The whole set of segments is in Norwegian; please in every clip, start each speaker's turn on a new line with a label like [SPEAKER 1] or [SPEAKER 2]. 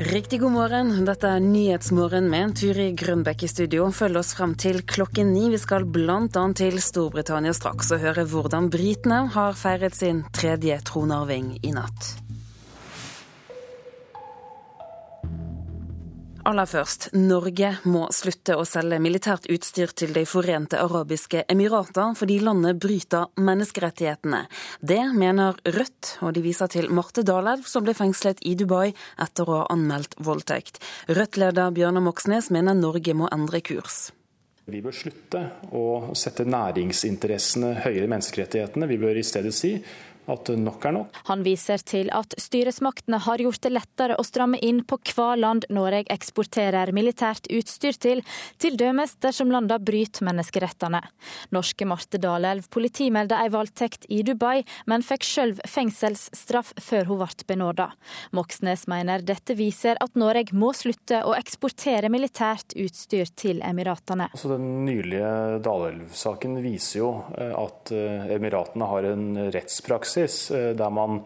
[SPEAKER 1] Riktig god morgen. Dette er Nyhetsmorgen med en tur i Grønbekk i studio. Følg oss frem til klokken ni. Vi skal bl.a. til Storbritannia straks og høre hvordan britene har feiret sin tredje tronarving i natt. Aller først, Norge må slutte å selge militært utstyr til De forente arabiske emirater fordi landet bryter menneskerettighetene. Det mener Rødt, og de viser til Marte Dalelv som ble fengslet i Dubai etter å ha anmeldt voldtekt. Rødt-leder Bjørnar Moxnes mener Norge må endre kurs.
[SPEAKER 2] Vi bør slutte å sette næringsinteressene høyere enn menneskerettighetene. Vi bør i stedet si at nok er nok.
[SPEAKER 3] Han viser til at styresmaktene har gjort det lettere å stramme inn på hva land Norge eksporterer militært utstyr til, til dømes dersom landene bryter menneskerettene. Norske Marte Dalelv politimeldte ei voldtekt i Dubai, men fikk sjøl fengselsstraff før hun ble benåda. Moxnes mener dette viser at Norge må slutte å eksportere militært utstyr til Emiratene.
[SPEAKER 2] Altså, den nylige Dalelv-saken viser jo eh, at eh, Emiratene har en rettspraksis praksis eh, der man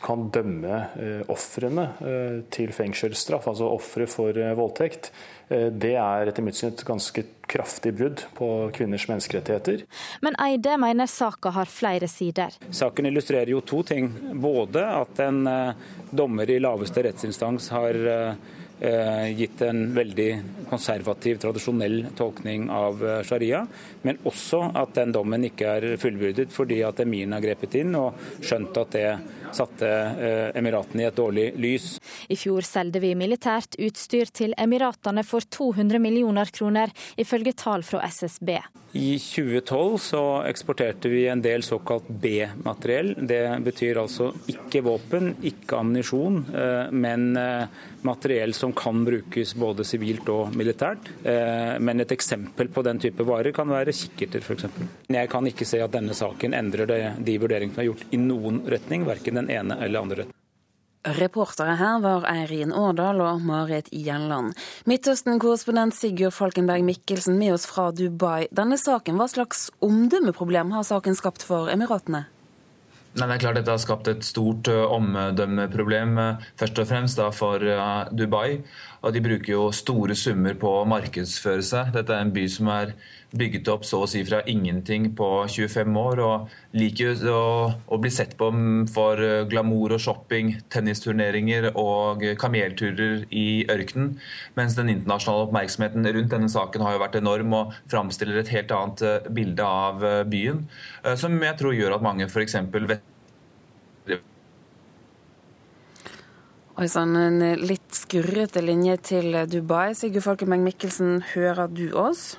[SPEAKER 2] kan dømme eh, ofrene eh, til fengselsstraff, altså ofre for voldtekt. Det er etter mitt syn et ganske kraftig brudd på kvinners menneskerettigheter.
[SPEAKER 3] Men Eide mener saka har flere sider.
[SPEAKER 4] Saken illustrerer jo to ting. Både at en dommer i laveste rettsinstans har gitt en veldig konservativ, tradisjonell tolkning av eh, sharia, men også at den dommen ikke er fullbyrdet fordi at emiren har grepet inn og skjønt at det satte eh, Emiratene i et dårlig lys.
[SPEAKER 3] I fjor solgte vi militært utstyr til Emiratene for 200 millioner kroner, ifølge tall fra SSB.
[SPEAKER 4] I 2012 så eksporterte vi en del såkalt B-materiell. Det betyr altså ikke våpen, ikke ammunisjon, eh, men materiell som kan brukes både sivilt og militært. Eh, men et eksempel på den type varer kan være kikkerter f.eks. Jeg kan ikke se at denne saken endrer de vurderingene som er gjort i noen retning, verken den ene eller andre retten.
[SPEAKER 1] Reportere her var Eirin Årdal og Marit Gjelland. Midtøsten-korrespondent Sigurd Falkenberg Mikkelsen med oss fra Dubai. Denne saken, Hva slags omdømmeproblem har saken skapt for Emiratene?
[SPEAKER 5] Nei, det er klart Dette har skapt et stort omdømmeproblem, først og fremst da for Dubai. Og de bruker jo store summer på å markedsføre seg. Dette er en by som er bygget opp så å si fra ingenting på 25 år, og liker å, å bli sett på for glamour og shopping, tennisturneringer og kamelturer i ørkenen. Mens den internasjonale oppmerksomheten rundt denne saken har jo vært enorm og framstiller et helt annet eh, bilde av eh, byen, eh, som jeg tror gjør at mange f.eks.
[SPEAKER 1] Oi sann, en litt skurrete linje til Dubai. Sigurd Folkemeng Mikkelsen, hører du oss?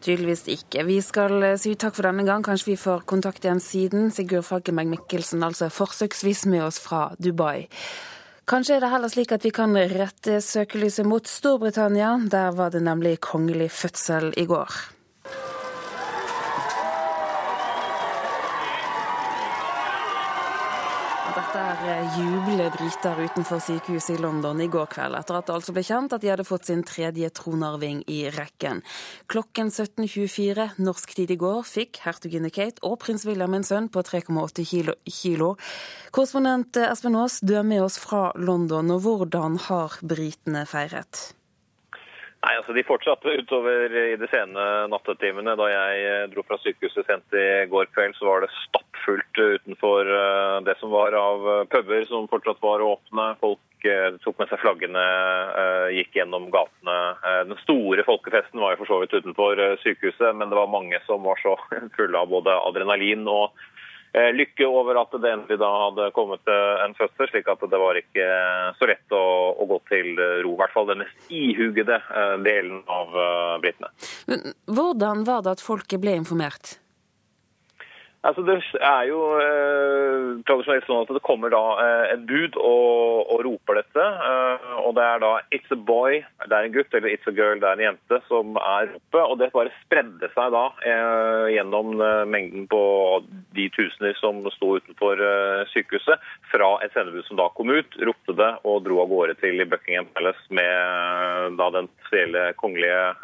[SPEAKER 1] Tydeligvis ikke. Vi skal si takk for denne gang. Kanskje vi får kontakt igjen siden. Sigurd Falkenberg Mikkelsen, altså forsøksvis med oss fra Dubai. Kanskje er det heller slik at vi kan rette søkelyset mot Storbritannia. Der var det nemlig kongelig fødsel i går. Er eh, jublende briter utenfor sykehuset i London i går kveld, etter at det altså ble kjent at de hadde fått sin tredje tronarving i rekken. Klokken 17.24 norsk tid i går fikk hertuginne Kate og prins William en sønn på 3,8 kilo. Korrespondent Espen Aas, du er med oss fra London, og hvordan har britene feiret?
[SPEAKER 6] Nei, altså De fortsatte utover i de sene nattetimene. Da jeg eh, dro fra sykehuset sent i går kveld, så var det stappfullt utenfor eh, det som var av eh, puber som fortsatt var åpne. Folk tok med seg flaggene, gikk gjennom gatene. Den store folkefesten var jo for så vidt utenfor sykehuset, men det var mange som var så fulle av både adrenalin og lykke over at det endelig da hadde kommet eh, en fødsel, slik at det var ikke så lett å, å gå til ro. I hvert fall den mest ihugede eh, delen av britene.
[SPEAKER 1] Hvordan var det at folket ble informert?
[SPEAKER 6] Altså, det er jo eh, tradisjonelt sånn at det kommer da eh, et bud og, og roper dette. Eh, og det er da 'it's a boy', det er en gutt, eller 'it's a girl', det er en jente, som er oppe. Og det bare spredde seg da eh, gjennom eh, mengden på de tusener som sto utenfor eh, sykehuset, fra et sendebud som da kom ut, ropte det og dro av gårde til Buckingham Palace med da den spesielle kongelige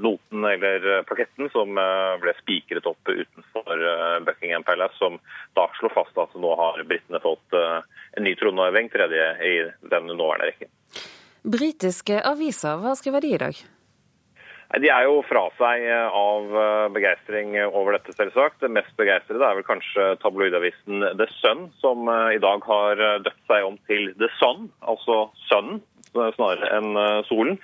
[SPEAKER 6] noten eller plaketten som ble spikret opp utenfor for eh, Buckingham Palace, som da slår fast at nå har britene fått eh, en en ny tronarving, tredje i den nåværende rekken.
[SPEAKER 1] Britiske aviser, hva skriver de i dag?
[SPEAKER 6] De er jo fra seg av begeistring over dette, selvsagt. Det mest begeistrede er vel kanskje tabloidavisen The Sun, som i dag har døpt seg om til The Sun, altså sønnen snarere enn solen.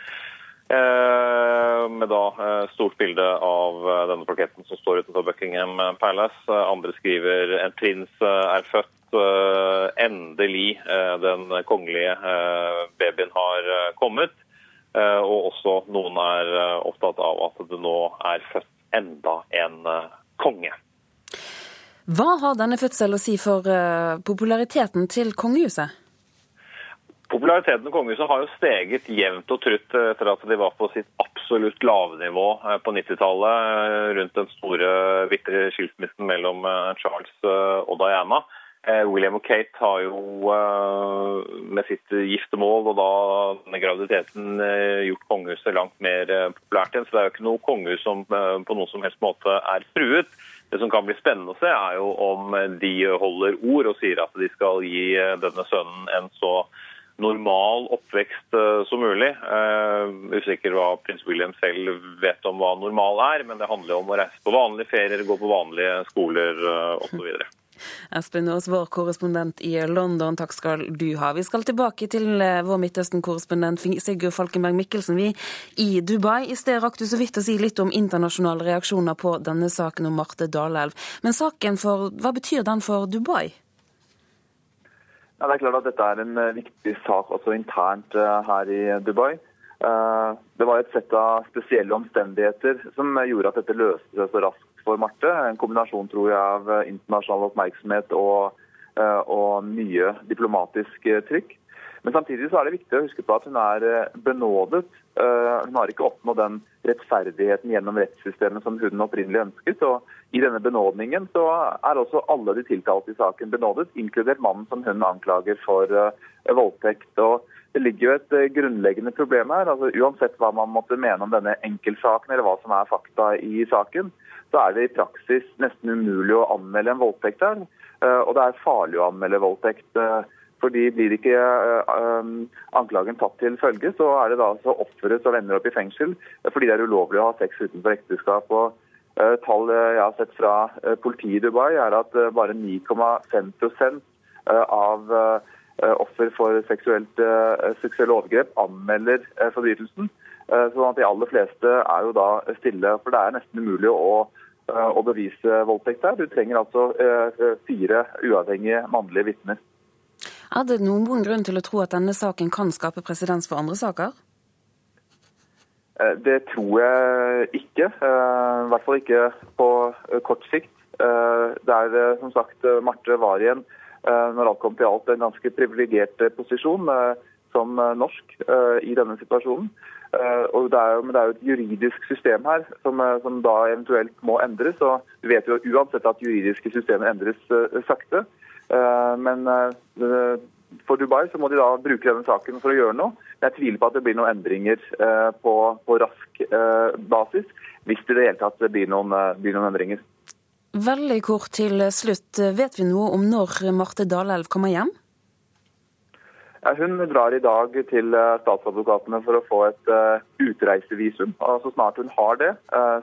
[SPEAKER 6] Eh, med da eh, stort bilde av eh, denne plaketten som står utenfor Buckingham Palace. Andre skriver en prins er født. Endelig den kongelige babyen har kommet. Og også noen er opptatt av at det nå er født enda en konge.
[SPEAKER 1] Hva har denne fødselen å si for populariteten til kongehuset?
[SPEAKER 6] Populariteten til kongehuset har jo steget jevnt og trutt etter at de var på sitt absolutt lavnivå eh, på 90-tallet, eh, rundt den store bitre skilsmissen mellom eh, Charles og Diana. William og Kate har jo med sitt giftermål og da denne graviditeten gjort kongehuset langt mer populært igjen. Så det er jo ikke noe kongehus som på noen som helst måte er truet. Det som kan bli spennende å se, er jo om de holder ord og sier at de skal gi denne sønnen en så normal oppvekst eh, som mulig. Jeg er usikker hva prins William selv vet om hva normal er, men det handler om å reise på vanlige ferier, gå på vanlige skoler uh, osv.
[SPEAKER 1] Espen Aas, vår korrespondent i London, takk skal du ha. Vi skal tilbake til vår Midtøsten-korrespondent Sigurd Falkenberg Mikkelsen. Vi i Dubai. I sted rakk du så vidt å si litt om internasjonale reaksjoner på denne saken om Marte Dalelv. Men saken for, hva betyr den for Dubai?
[SPEAKER 7] Ja, det er klart at Dette er en eh, viktig sak også internt eh, her i Dubai. Eh, det var et sett av spesielle omstendigheter som gjorde at dette løste seg så raskt for Marte. En kombinasjon tror jeg, av internasjonal oppmerksomhet og, og mye diplomatisk trykk. Men samtidig så er det viktig å huske på at hun er eh, benådet. Eh, hun har ikke oppnådd den rettferdigheten gjennom rettssystemet som hun opprinnelig ønsket. og I denne benådningen så er også alle de tiltalte i saken benådet, inkludert mannen som hun anklager for eh, voldtekt. og det ligger jo et grunnleggende problem her. altså Uansett hva man måtte mene om denne enkeltsaken, eller hva som er fakta i saken, så er det i praksis nesten umulig å anmelde en voldtekt her. Og det er farlig å anmelde voldtekt. Fordi Blir ikke uh, anklagen tatt til følge, så er det da altså offeret som ender opp i fengsel fordi det er ulovlig å ha sex utenfor ekteskap. Og Tall jeg har sett fra politiet i Dubai, er at bare 9,5% av offer for seksuelt, seksuelle overgrep anmelder forbrytelsen. Sånn at De aller fleste er jo da stille. For det er nesten umulig å, å bevise voldtekt her. Du trenger altså fire uavhengige mannlige vitner.
[SPEAKER 1] Er det noen grunn til å tro at denne saken kan skape presedens for andre saker?
[SPEAKER 7] Eh, det tror jeg ikke. Eh, I hvert fall ikke på eh, kort sikt. Det er som sagt Marte var igjen, når alt kom til alt, en ganske privilegert posisjon som norsk i denne situasjonen. Og det er jo, men det er jo et juridisk system her som, som da eventuelt må endres. og Vi vet jo uansett at juridiske systemer endres sakte. Eh, men eh, for Dubai så må de da bruke denne saken for å gjøre noe. Jeg tviler på at det blir noen endringer eh, på, på rask basis, hvis det i det hele tatt blir noen, blir noen endringer.
[SPEAKER 1] Veldig kort til slutt. Vet vi noe om når Marte Dalelv kommer hjem?
[SPEAKER 7] Hun drar i dag til statsadvokatene for å få et utreisevisum. og Så snart hun har det,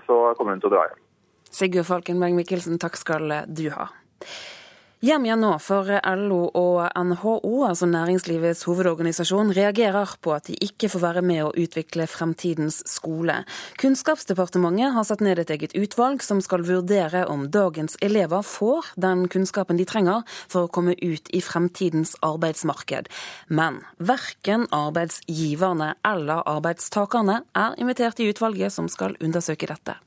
[SPEAKER 7] så kommer hun til å dra hjem.
[SPEAKER 1] Sigurd Falkenberg Mikkelsen, takk skal du ha. Hjem igjen nå, for LO og NHO, altså næringslivets hovedorganisasjon, reagerer på at de ikke får være med å utvikle fremtidens skole. Kunnskapsdepartementet har satt ned et eget utvalg som skal vurdere om dagens elever får den kunnskapen de trenger for å komme ut i fremtidens arbeidsmarked. Men verken arbeidsgiverne eller arbeidstakerne er invitert i utvalget som skal undersøke dette.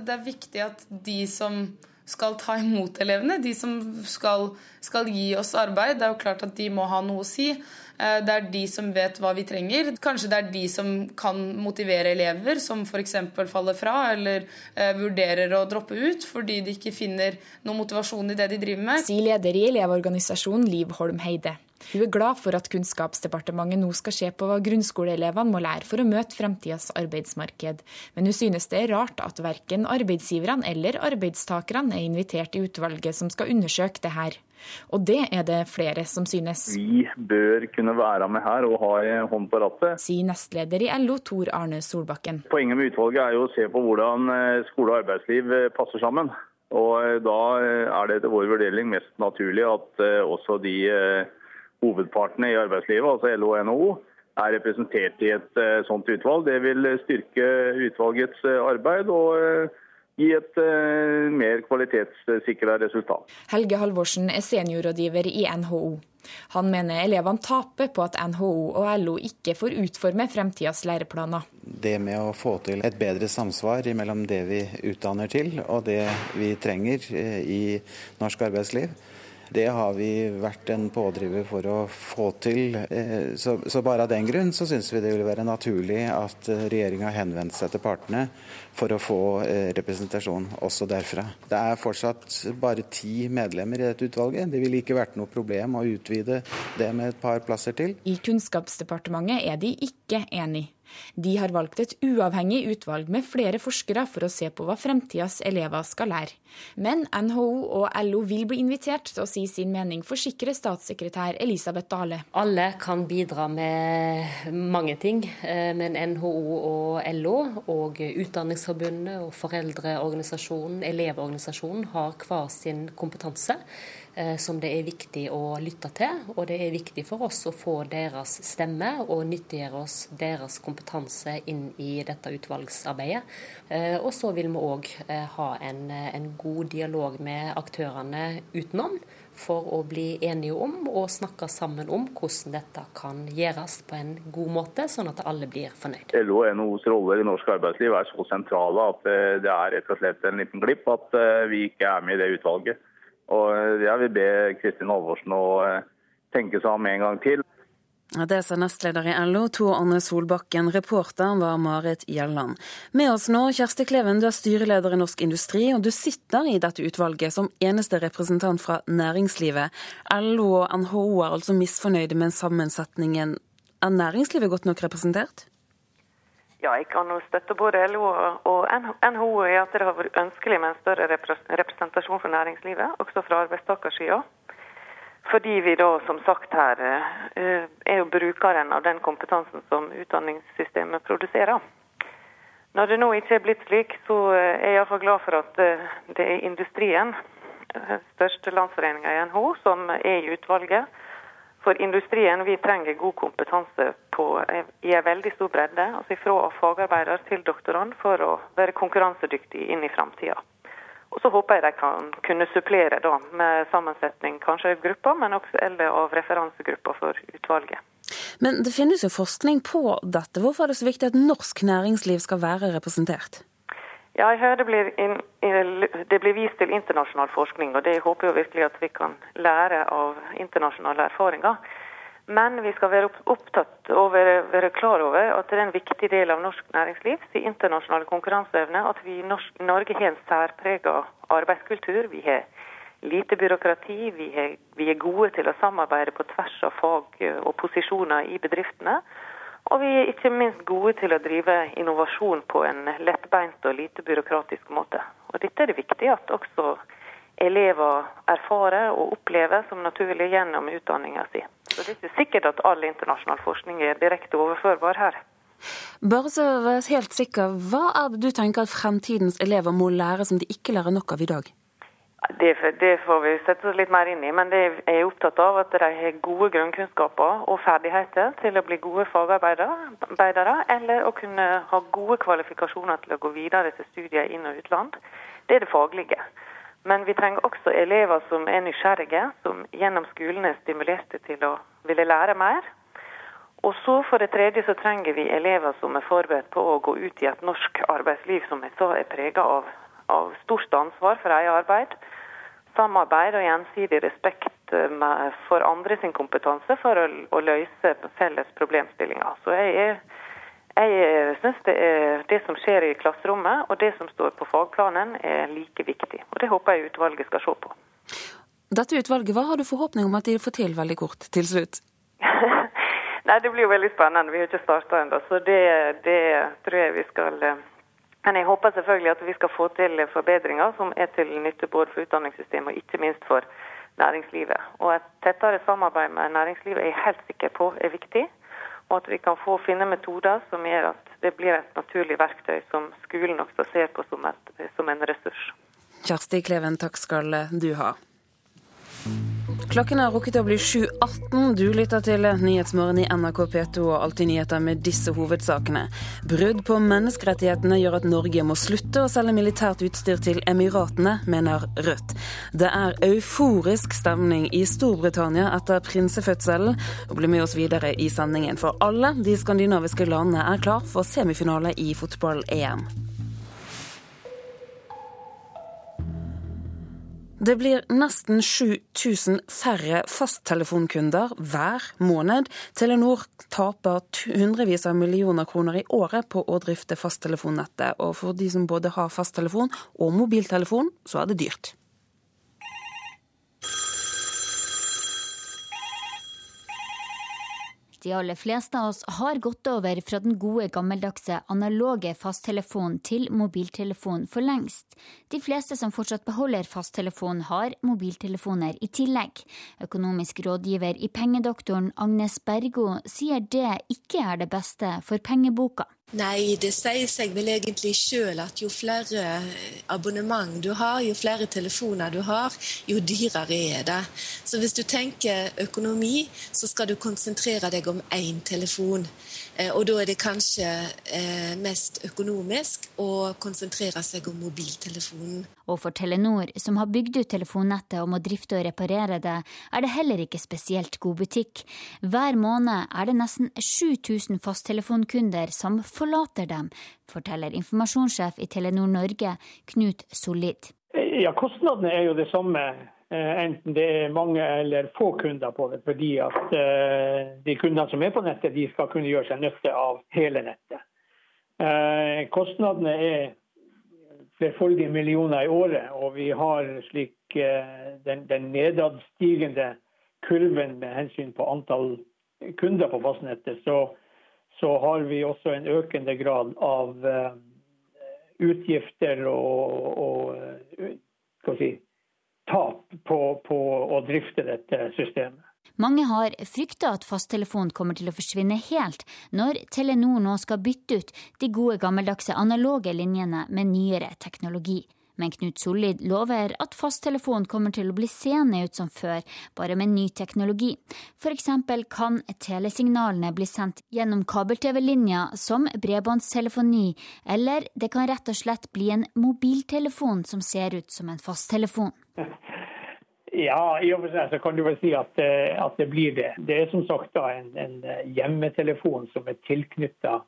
[SPEAKER 8] Det er viktig at de som skal ta imot elevene, de som skal, skal, gi oss arbeid. Det er jo klart at de må ha noe å si. Eh, det er de som vet hva vi trenger. Kanskje det er de som kan motivere elever som f.eks. faller fra eller eh, vurderer å droppe ut fordi de ikke finner noe motivasjon i det de driver med.
[SPEAKER 9] Sier leder i Elevorganisasjonen Liv Holm Heide. Hun er glad for at Kunnskapsdepartementet nå skal se på hva grunnskoleelevene må lære for å møte fremtidas arbeidsmarked, men hun synes det er rart at verken arbeidsgiverne eller arbeidstakerne er invitert i utvalget som skal undersøke det her. Og det er det flere som synes.
[SPEAKER 10] Vi bør kunne være med her og ha en hånd på rattet.
[SPEAKER 9] Sier nestleder i LO, Tor Arne Solbakken.
[SPEAKER 10] Poenget med utvalget er jo å se på hvordan eh, skole og arbeidsliv eh, passer sammen. Og eh, Da er det etter vår vurdering mest naturlig at også de hovedpartene i arbeidslivet, altså LO og NHO, er representert i et sånt utvalg. Det vil styrke utvalgets arbeid og gi et mer kvalitetssikra resultat.
[SPEAKER 9] Helge Halvorsen er seniorrådgiver i NHO. Han mener elevene taper på at NHO og LO ikke får utforme fremtidas læreplaner.
[SPEAKER 11] Det med å få til et bedre samsvar mellom det vi utdanner til og det vi trenger eh, i norsk arbeidsliv, det har vi vært en pådriver for å få til. Eh, så, bare av den grunn så syns vi det ville være naturlig at eh, regjeringa henvendte seg til partene for å få eh, representasjon også derfra. Det er fortsatt bare ti medlemmer i dette utvalget. Det ville ikke vært noe problem å utvide det med et par plasser til.
[SPEAKER 9] I Kunnskapsdepartementet er de ikke enig. De har valgt et uavhengig utvalg med flere forskere for å se på hva fremtidas elever skal lære. Men NHO og LO vil bli invitert til å si sin mening, forsikrer statssekretær Elisabeth Dale.
[SPEAKER 12] Alle kan bidra med mange ting, eh, men NHO og LO og Utdanningsforbundet og foreldreorganisasjonen, Elevorganisasjonen har hver sin kompetanse. Eh, som det er viktig å lytte til. Og det er viktig for oss å få deres stemme og nyttiggjøre oss deres kompetanse inn i dette utvalgsarbeidet. Eh, og så vil vi òg eh, ha en, en god dialog med aktørene utenom for å bli enige om og snakke sammen om hvordan dette kan gjøres på en god måte, sånn at alle blir fornøyd.
[SPEAKER 10] LO og NHOs roller i norsk arbeidsliv er så sentrale at det er rett og slett en liten glipp at vi ikke er med i det utvalget. Og jeg vil be Kristin Halvorsen å eh, tenke seg om en gang til.
[SPEAKER 1] Det sa nestleder i LO, Tor Anne Solbakken. Reporter var Marit Gjelland. Med oss nå, Kjersti Kleven, du er styreleder i Norsk Industri, og du sitter i dette utvalget som eneste representant fra næringslivet. LO og NHO er altså misfornøyde med sammensetningen. Er næringslivet godt nok representert?
[SPEAKER 13] Ja, jeg kan støtte både LO og NHO i at det har vært ønskelig med en større representasjon for næringslivet, også fra arbeidstakersida. Fordi vi da, som sagt her, eh, er jo brukeren av den kompetansen som utdanningssystemet produserer. Når det nå ikke er blitt slik, så eh, er jeg iallfall glad for at eh, det er industrien, største landsforeninga i NHO, som er i utvalget for industrien vi trenger god kompetanse på, i en veldig stor bredde, altså fra fagarbeider til doktorand, for å være konkurransedyktig inn i framtida. Og så håper jeg de kan kunne supplere da, med sammensetning kanskje av grupper, men også eller av referansegrupper for utvalget.
[SPEAKER 1] Men det finnes jo forskning på dette. Hvorfor er det så viktig at norsk næringsliv skal være representert?
[SPEAKER 13] Ja, jeg hører det blir, in, det blir, vist til internasjonal forskning, og det håper jeg virkelig at vi kan lære av internasjonale erfaringer. Men vi skal være opptatt og være, være klar over at det er en viktig del av norsk næringsliv sin internasjonale konkurranseevne at vi i Norge har en særprega arbeidskultur. Vi har lite byråkrati, vi, har, vi er gode til å samarbeide på tvers av fag og posisjoner i bedriftene. Og vi er ikke minst gode til å drive innovasjon på en lettbeint og lite byråkratisk måte. Og Dette er det viktig at også elever erfarer og opplever som naturlig gjennom utdanninga si. Så Det er ikke sikkert at all internasjonal forskning er direkte overførbar her.
[SPEAKER 1] Bare så helt sikker, Hva er det du tenker at fremtidens elever må lære som de ikke lærer nok av i dag?
[SPEAKER 13] Det, det, får vi sette oss litt mer inn i. Men det er jeg opptatt av at de har gode grunnkunnskaper og ferdigheter til å bli gode fagarbeidere, eller å kunne ha gode kvalifikasjoner til å gå videre til studier inn- og utland. Det er det faglige. Men vi trenger også elever som er nysgjerrige, som gjennom skolen er stimulerte til å ville lære mer. Og så For det tredje så trenger vi elever som er forberedt på å gå ut i et norsk arbeidsliv som jeg sa er prega av, av stort ansvar for eget arbeid samarbeid og gjensidig respekt eh, for andre sin kompetanse for å, å løse felles problemstillinger. Så jeg, jeg syns det, det, som skjer i klasserommet og det som står på fagplanen er like viktig. Og Det håper jeg utvalget skal se på.
[SPEAKER 1] Dette utvalget, hva har du forhåpning om at de får til veldig kort til slutt?
[SPEAKER 13] Nei, Det blir jo veldig spennende. Vi har ikke starta ennå, så det, det, tror jeg vi skal eh, Men jeg håper selvfølgelig at vi skal få til forbedringer som er til nytte både for utdanningssystemet og ikke minst for næringslivet. Og Et tettere samarbeid med næringslivet er jeg helt sikker på er viktig. Og at vi kan få finne metoder som gjør at det blir et naturlig verktøy som skolen også ser på som, et, som en ressurs.
[SPEAKER 1] Kjersti Kleven, takk skal du ha. Klokken er rukket å bli 7.18. Du lytter til Nyhetsmorgen i NRK P2 og Alltid nyheter med disse hovedsakene. Brudd på menneskerettighetene gjør at Norge må slutte å selge militært utstyr til Emiratene, mener Rødt. Det er euforisk stemning i Storbritannia etter prinsefødselen. Og bli med oss videre i sendingen, for alle de skandinaviske landene er klar for semifinale i fotball-EM. Det blir nesten 7000 færre fasttelefonkunder hver måned. Telenor taper hundrevis av millioner kroner i året på å drifte fasttelefonnettet. Og for de som både har fasttelefon og mobiltelefon, så er det dyrt.
[SPEAKER 14] De aller fleste av oss har gått over fra den gode, gammeldagse analoge fasttelefonen til mobiltelefon for lengst. De fleste som fortsatt beholder fasttelefon, har mobiltelefoner i tillegg. Økonomisk rådgiver i Pengedoktoren Agnes Bergo sier det ikke er det beste for pengeboka.
[SPEAKER 15] Nei, det sier seg vel egentlig sjøl at jo flere abonnement du har, jo flere telefoner du har, jo dyrere er det. Så hvis du tenker økonomi, så skal du konsentrere deg om én telefon. Eh, og da er det kanskje eh, mest økonomisk å konsentrere seg om mobiltelefonen.
[SPEAKER 14] Og for Telenor, som har bygd ut telefonnettet og må drifte og reparere det, er det heller ikke spesielt god butikk. Hver måned er det nesten 7000 fasttelefonkunder som forlater dem, forteller informasjonssjef i Telenor Norge, Knut Solid.
[SPEAKER 16] Ja, Kostnadene er jo det samme enten det er mange eller få kunder på det. Fordi at eh, de kundene som er på nettet, de skal kunne gjøre seg nytte av hele nettet. Eh, kostnadene er flerfoldige millioner i året. Og vi har slik eh, den, den nedadstigende kurven med hensyn på antall kunder på fastnettet, så, så har vi også en økende grad av utgifter og, og si, tap på, på å drifte dette systemet.
[SPEAKER 14] Mange har frykta at fasttelefonen kommer til å forsvinne helt når Telenor nå skal bytte ut de gode gammeldagse analoge linjene med nyere teknologi. Men Knut Sollid lover at fasttelefonen kommer til å bli seende ut som før, bare med ny teknologi. Eksempel kan telesignalene bli sendt gjennom kabel-TV-linja som bredbåndstelefoni, eller det kan rett og slett bli en mobiltelefon som ser ut som en fasttelefon.
[SPEAKER 16] Ja, i og for seg så kan du vel si at, at det blir det. Det er som sagt da en, en hjemmetelefon som er tilknytta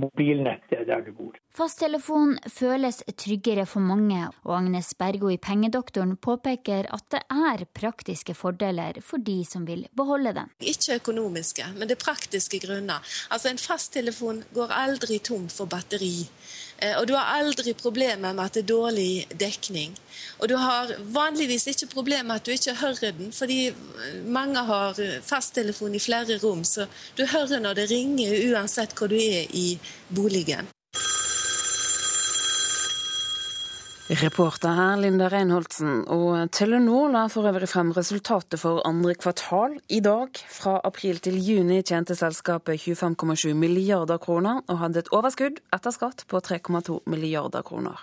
[SPEAKER 16] mobilnettet der du bor.
[SPEAKER 14] Fasttelefon føles tryggere for mange, og Agnes Bergo i Pengedoktoren påpeker at det er praktiske fordeler for de som vil beholde den.
[SPEAKER 15] Ikke økonomiske, men det er praktiske grunner. Altså En fasttelefon går aldri tom for batteri. Eh, og du har aldri problemer med at det er dårlig dekning. Og du har vanligvis ikke problemer med at du ikke hører den, fordi mange har fasttelefon i flere rom, så du hører når det ringer uansett hvor du er i boligen.
[SPEAKER 1] Reporter her Linda Reinholdsen. Og Telenor la for øvrig frem resultatet for andre kvartal i dag. Fra april til juni tjente selskapet 25,7 milliarder kroner og hadde et overskudd etter skatt på 3,2 milliarder kroner.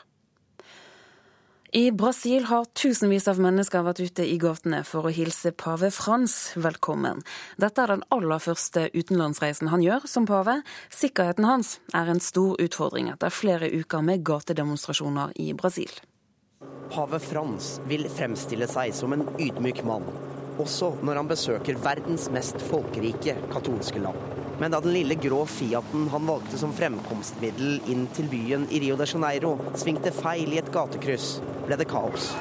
[SPEAKER 1] I Brasil har tusenvis av mennesker vært ute i gatene for å hilse pave Frans velkommen. Dette er den aller første utenlandsreisen han gjør som pave. Sikkerheten hans er en stor utfordring etter flere uker med gatedemonstrasjoner i Brasil.
[SPEAKER 17] Pave Frans vil fremstille seg som en ydmyk mann, også når han besøker verdens mest folkerike katolske land. Men da den lille grå Fiaten han valgte som fremkomstmiddel inn til byen i Rio de Janeiro, svingte feil i et gatekryss, ble det kaos.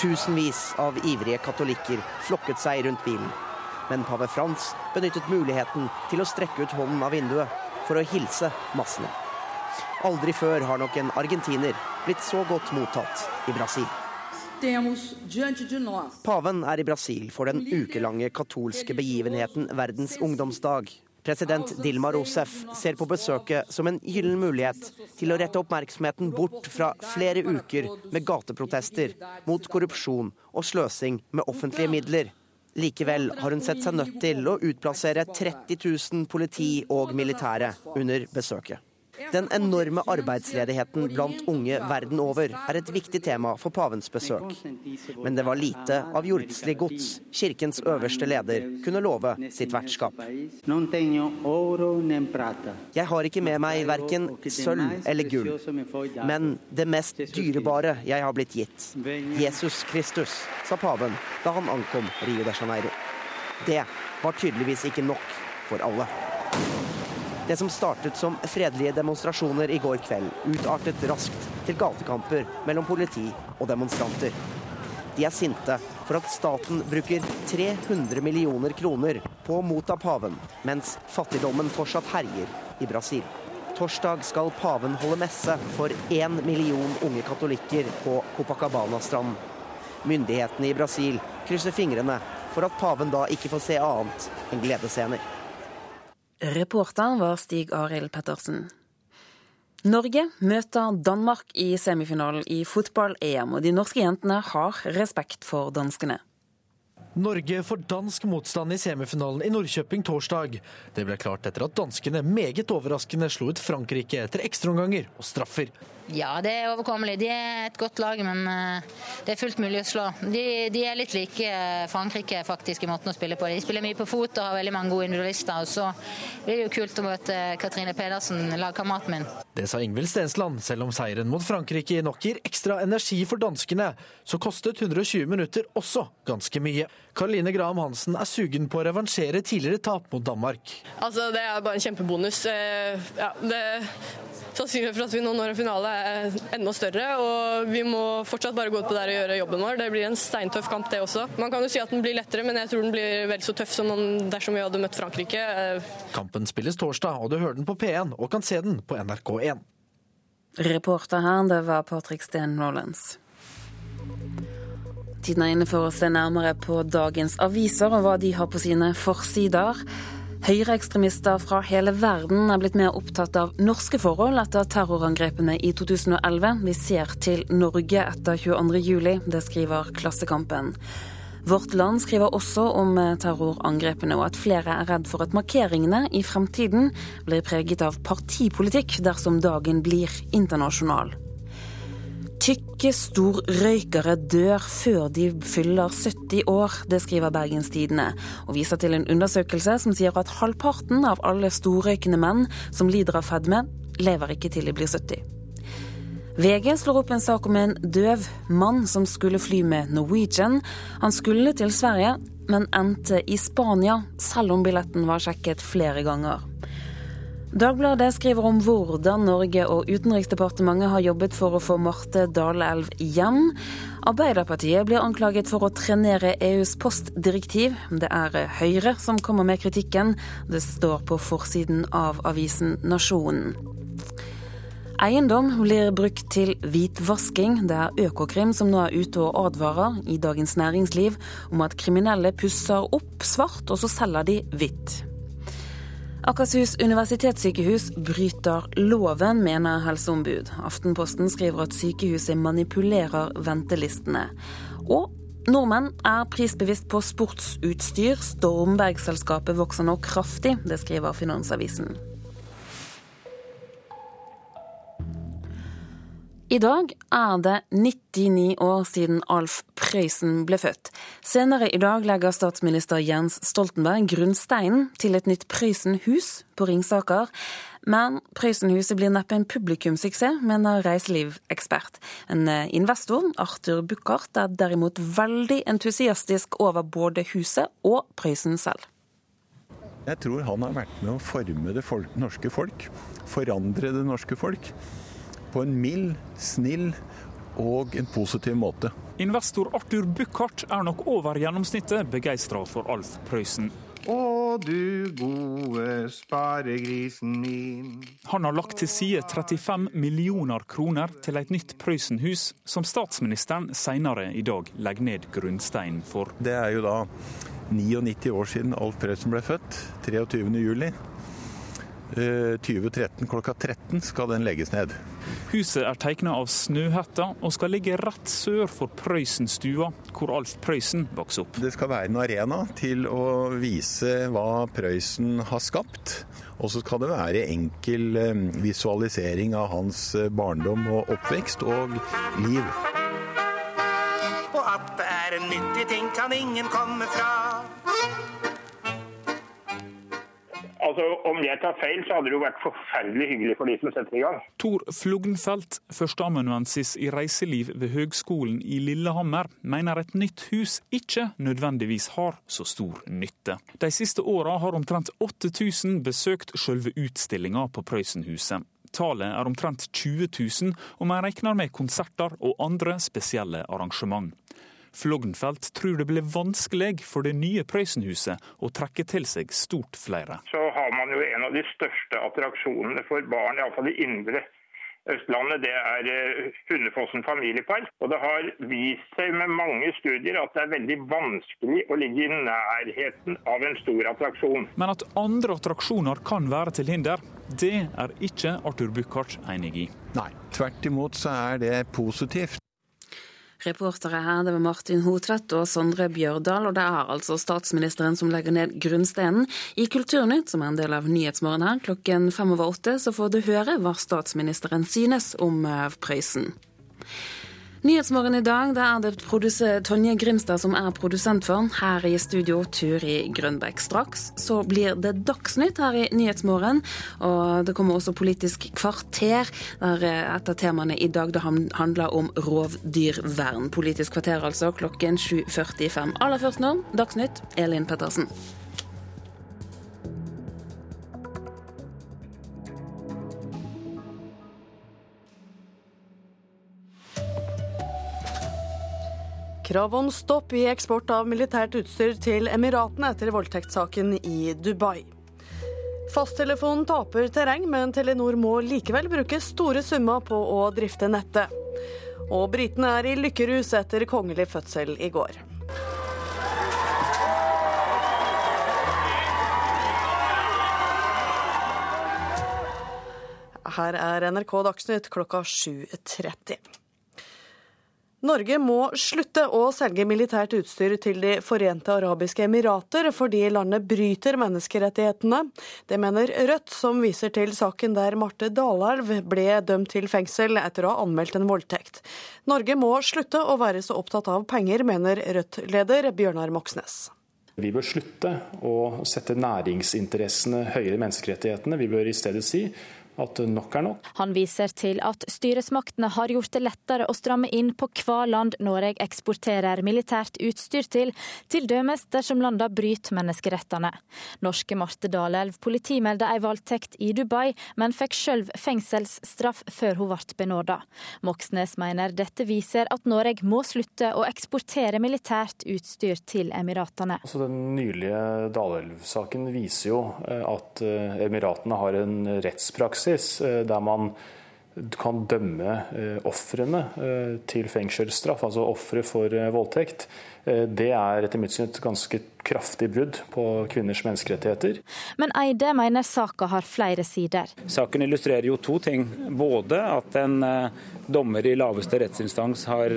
[SPEAKER 17] Tusenvis av ivrige katolikker flokket seg rundt bilen. Men pave Frans benyttet muligheten til å strekke ut hånden av vinduet for å hilse massene. Aldri før har nok en argentiner blitt så godt mottatt i Brasil. Paven er i Brasil for den ukelange katolske begivenheten Verdens ungdomsdag. President Dilma Rousef ser på besøket som en gyllen mulighet til å rette oppmerksomheten bort fra flere uker med gateprotester mot korrupsjon og sløsing med offentlige midler. Likevel har hun sett seg nødt til å utplassere 30 000 politi og militære under besøket. Den enorme arbeidsledigheten blant unge verden over er et viktig tema for pavens besøk. Men det var lite av jordslig gods kirkens øverste leder kunne love sitt vertskap. Jeg har ikke med meg verken sølv eller gull, men det mest dyrebare jeg har blitt gitt. Jesus Kristus, sa paven da han ankom Rio de Janeiro. Det var tydeligvis ikke nok for alle. Det som startet som fredelige demonstrasjoner i går kveld, utartet raskt til gatekamper mellom politi og demonstranter. De er sinte for at staten bruker 300 millioner kroner på å motta paven, mens fattigdommen fortsatt herjer i Brasil. Torsdag skal paven holde messe for én million unge katolikker på Copacabana-stranden. Myndighetene i Brasil krysser fingrene for at paven da ikke får se annet enn gledesscener.
[SPEAKER 1] Reporter var Stig Arild Pettersen. Norge møter Danmark i semifinalen i fotball-EM, og de norske jentene har respekt for danskene.
[SPEAKER 18] Norge får dansk motstand i semifinalen i Nordkjøping torsdag. Det ble klart etter at danskene meget overraskende slo ut Frankrike etter ekstraomganger og straffer.
[SPEAKER 19] Ja, det er overkommelig. De er et godt lag, men eh, det er fullt mulig å slå. De, de er litt like eh, Frankrike faktisk i måten å spille på. De spiller mye på fot og har veldig mange gode individualister. Og så blir det jo kult å møte Katrine Pedersen, lagkameraten min.
[SPEAKER 18] Det sa Ingvild Stensland. Selv om seieren mot Frankrike nok gir ekstra energi for danskene, så kostet 120 minutter også ganske mye. Karoline Graham Hansen er sugen på å revansjere tidligere tap mot Danmark.
[SPEAKER 20] Altså, Det er bare en kjempebonus. Eh, ja, det Sannsynligheten for at vi nå når en finale er enda større, og vi må fortsatt bare gå ut på der og gjøre jobben vår. Det blir en steintøff kamp, det også. Man kan jo si at den blir lettere, men jeg tror den blir vel så tøff som dersom vi hadde møtt Frankrike.
[SPEAKER 18] Kampen spilles torsdag, og du hører den på P1 og kan se den på NRK1.
[SPEAKER 1] Reporter her, det var Patrick Steen Nordlands. Tiden er inne for å se nærmere på dagens aviser og hva de har på sine forsider. Høyreekstremister fra hele verden er blitt mer opptatt av norske forhold etter terrorangrepene i 2011. Vi ser til Norge etter 22.07, det skriver Klassekampen. Vårt Land skriver også om terrorangrepene, og at flere er redd for at markeringene i fremtiden blir preget av partipolitikk dersom dagen blir internasjonal. Tykke storrøykere dør før de fyller 70 år, det skriver Bergens Tidende, og viser til en undersøkelse som sier at halvparten av alle storrøykende menn som lider av fedme, lever ikke til de blir 70. VG slår opp en sak om en døv mann som skulle fly med Norwegian. Han skulle til Sverige, men endte i Spania, selv om billetten var sjekket flere ganger. Dagbladet skriver om hvordan Norge og Utenriksdepartementet har jobbet for å få Marte Dalelv hjem. Arbeiderpartiet blir anklaget for å trenere EUs postdirektiv. Det er Høyre som kommer med kritikken. Det står på forsiden av avisen Nasjonen. Eiendom blir brukt til hvitvasking. Det er Økokrim som nå er ute og advarer i Dagens Næringsliv om at kriminelle pusser opp svart, og så selger de hvitt. Akershus universitetssykehus bryter loven, mener helseombud. Aftenposten skriver at sykehuset manipulerer ventelistene. Og nordmenn er prisbevisst på sportsutstyr. Stormberg-selskapet vokser nå kraftig, det skriver Finansavisen. I dag er det 99 år siden Alf Prøysen ble født. Senere i dag legger statsminister Jens Stoltenberg grunnsteinen til et nytt Prøysen-hus på Ringsaker. Men Prøysen-huset blir neppe en publikumssuksess, mener reiselivsekspert. En investor, Arthur Buchardt, er derimot veldig entusiastisk over både huset og Prøysen selv.
[SPEAKER 21] Jeg tror han har vært med å forme det norske folk. Forandre det norske folk på en mild, snill og en positiv måte.
[SPEAKER 22] Investor Arthur Buchardt er nok over gjennomsnittet begeistra for Alf Prøysen.
[SPEAKER 23] Å du gode sparegrisen min.
[SPEAKER 22] Han har lagt til side 35 millioner kroner til et nytt Prøysenhus, som statsministeren senere i dag legger ned grunnsteinen for.
[SPEAKER 21] Det er jo da 99 år siden Alf Prøysen ble født. 23. juli. 2013 eh, klokka 13 skal den legges ned.
[SPEAKER 22] Huset er tegna av Snøhetta og skal ligge rett sør for Prøysenstua, hvor Alf Prøysen vokste opp.
[SPEAKER 21] Det skal være en arena til å vise hva Prøysen har skapt. Og så skal det være enkel eh, visualisering av hans eh, barndom og oppvekst og liv.
[SPEAKER 23] Og at det er en nyttig ting, kan ingen komme fra.
[SPEAKER 24] Altså, Om jeg tar feil, så hadde det jo vært forferdelig hyggelig for de som setter i gang.
[SPEAKER 22] Tor Fluggenfeldt, førsteamanuensis i reiseliv ved Høgskolen i Lillehammer, mener et nytt hus ikke nødvendigvis har så stor nytte. De siste åra har omtrent 8000 besøkt selve utstillinga på Prøysenhuset. Tallet er omtrent 20 000 og man regner med konserter og andre spesielle arrangement. Floggenfeldt tror det blir vanskelig for det nye Prøysenhuset å trekke til seg stort flere.
[SPEAKER 24] Så har man jo en av de største attraksjonene for barn, iallfall i indre Østlandet, det er eh, Hundefossen familiepark. Og det har vist seg med mange studier at det er veldig vanskelig å ligge i nærheten av en stor attraksjon.
[SPEAKER 22] Men at andre attraksjoner kan være til hinder, det er ikke Arthur Buchardt enig i.
[SPEAKER 21] Nei, tvert imot så er det positivt.
[SPEAKER 1] Reportere her det var Martin Hotvedt og Sondre Bjørdal, og det er altså statsministeren som legger ned grunnsteinen. I Kulturnytt, som er en del av Nyhetsmorgen her, klokken fem over åtte, så får du høre hva statsministeren synes om eh, Prøysen. Nyhetsmorgen i dag det er det Tonje Grimstad som er produsent for. Her i studio Turi Grønbekk. Straks så blir det Dagsnytt her i Nyhetsmorgen. Og det kommer også Politisk kvarter, der et av temaene i dag det handler om rovdyrvern. Politisk kvarter altså klokken 7.45. Aller først nå, Dagsnytt, Elin Pettersen.
[SPEAKER 25] Krav om stopp i eksport av militært utstyr til Emiratene etter voldtektssaken i Dubai. Fasttelefonen taper terreng, men Telenor må likevel bruke store summer på å drifte nettet. Og britene er i lykkerus etter kongelig fødsel i går. Her er NRK Dagsnytt klokka 7.30. Norge må slutte å selge militært utstyr til De forente arabiske emirater fordi landet bryter menneskerettighetene. Det mener Rødt, som viser til saken der Marte Dalelv ble dømt til fengsel etter å ha anmeldt en voldtekt. Norge må slutte å være så opptatt av penger, mener Rødt-leder Bjørnar Moxnes.
[SPEAKER 26] Vi bør slutte å sette næringsinteressene høyere enn menneskerettighetene. Vi bør i stedet si at nok er nok.
[SPEAKER 27] Han viser til at styresmaktene har gjort det lettere å stramme inn på hva land Norge eksporterer militært utstyr til, til dømes dersom landene bryter menneskerettene. Norske Marte Dalelv politimeldte ei voldtekt i Dubai, men fikk sjøl fengselsstraff før hun ble benåda. Moxnes mener dette viser at Norge må slutte å eksportere militært utstyr til Emiratene.
[SPEAKER 26] Altså, den nylige Dalelv-saken viser jo eh, at eh, Emiratene har en rettspraksis praksis eh, der man kan dømme eh, ofrene eh, til fengselsstraff, altså ofre for voldtekt. Det er etter mitt syn et ganske kraftig brudd på kvinners menneskerettigheter.
[SPEAKER 27] Men Eide mener saka har flere sider.
[SPEAKER 4] Saken illustrerer jo to ting. Både at en dommer i laveste rettsinstans har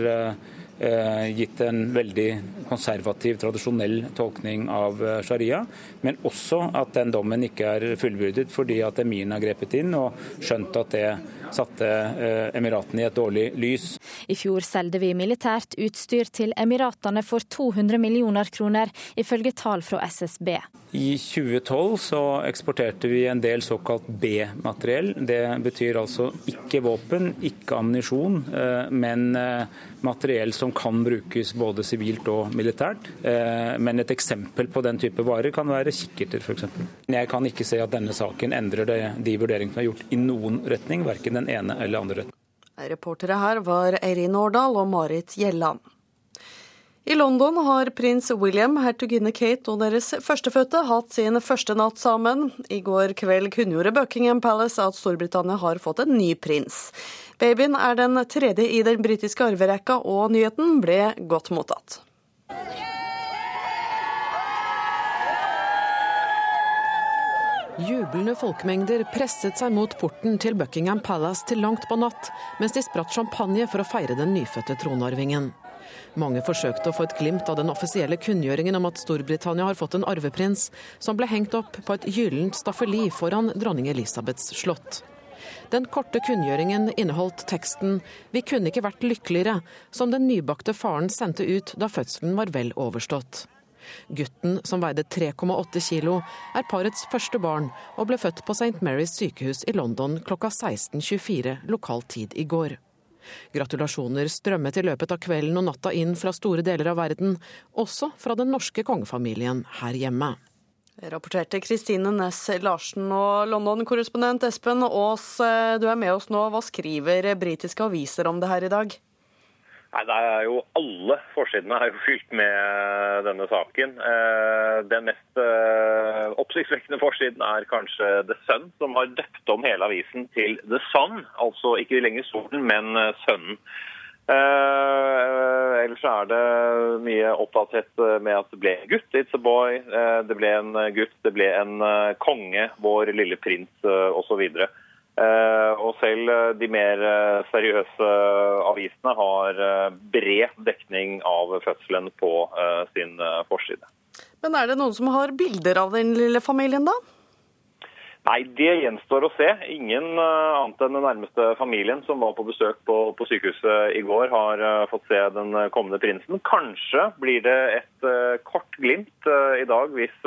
[SPEAKER 4] gitt en veldig konservativ, tradisjonell tolkning av eh, sharia, men også at den dommen ikke er fullbyrdet fordi at emiren har grepet inn og skjønt at det satte eh, Emiratene i et dårlig lys.
[SPEAKER 27] I fjor solgte vi militært utstyr til Emiratene for 200 millioner kroner, ifølge tall fra SSB.
[SPEAKER 4] I 2012 så eksporterte vi en del såkalt B-materiell. Det betyr altså ikke våpen, ikke ammunisjon, eh, men materiell som kan brukes både sivilt og militært. Eh, men et eksempel på den type varer kan være kikkerter f.eks. Jeg kan ikke se at denne saken endrer de vurderingene som er gjort i noen retning, verken den ene eller andre retning.
[SPEAKER 25] Reportere her var Eirin Årdal og Marit Gjelland. I London har prins William, hertuginne Kate og deres førstefødte hatt sin første natt sammen. I går kveld kunngjorde Buckingham Palace at Storbritannia har fått en ny prins. Babyen er den tredje i den britiske arverekka, og nyheten ble godt mottatt.
[SPEAKER 28] Jublende folkemengder presset seg mot porten til Buckingham Palace til langt på natt, mens de spratt champagne for å feire den nyfødte tronarvingen. Mange forsøkte å få et glimt av den offisielle kunngjøringen om at Storbritannia har fått en arveprins, som ble hengt opp på et gyllent staffeli foran dronning Elisabeths slott. Den korte kunngjøringen inneholdt teksten 'Vi kunne ikke vært lykkeligere', som den nybakte faren sendte ut da fødselen var vel overstått. Gutten, som veide 3,8 kilo, er parets første barn og ble født på St. Marys sykehus i London klokka 16.24 lokal tid i går. Gratulasjoner strømmet i løpet av kvelden og natta inn fra store deler av verden, også fra den norske kongefamilien her hjemme.
[SPEAKER 25] Rapporterte Kristine Næss Larsen og London-korrespondent Espen Aas, du er med oss nå. Hva skriver britiske aviser om det her i dag?
[SPEAKER 6] Nei, det er jo Alle forsidene er jo fylt med denne saken. Eh, den mest eh, oppsiktsvekkende forsiden er kanskje The Sun, som har døpt om hele avisen til The Sun. Altså ikke lenger solen, men eh, sønnen. Uh, ellers er det mye opptatthet med at det ble en gutt, it's a boy. Uh, det ble en gutt, det ble en konge, vår lille prins uh, osv. Uh, og selv de mer seriøse avisene har bred dekning av fødselen på sin forside.
[SPEAKER 25] Men er det noen som har bilder av den lille familien, da?
[SPEAKER 6] Nei, det gjenstår å se. Ingen uh, annet enn den nærmeste familien som var på besøk på, på sykehuset i går, har uh, fått se den kommende prinsen. Kanskje blir det et kort glimt i dag hvis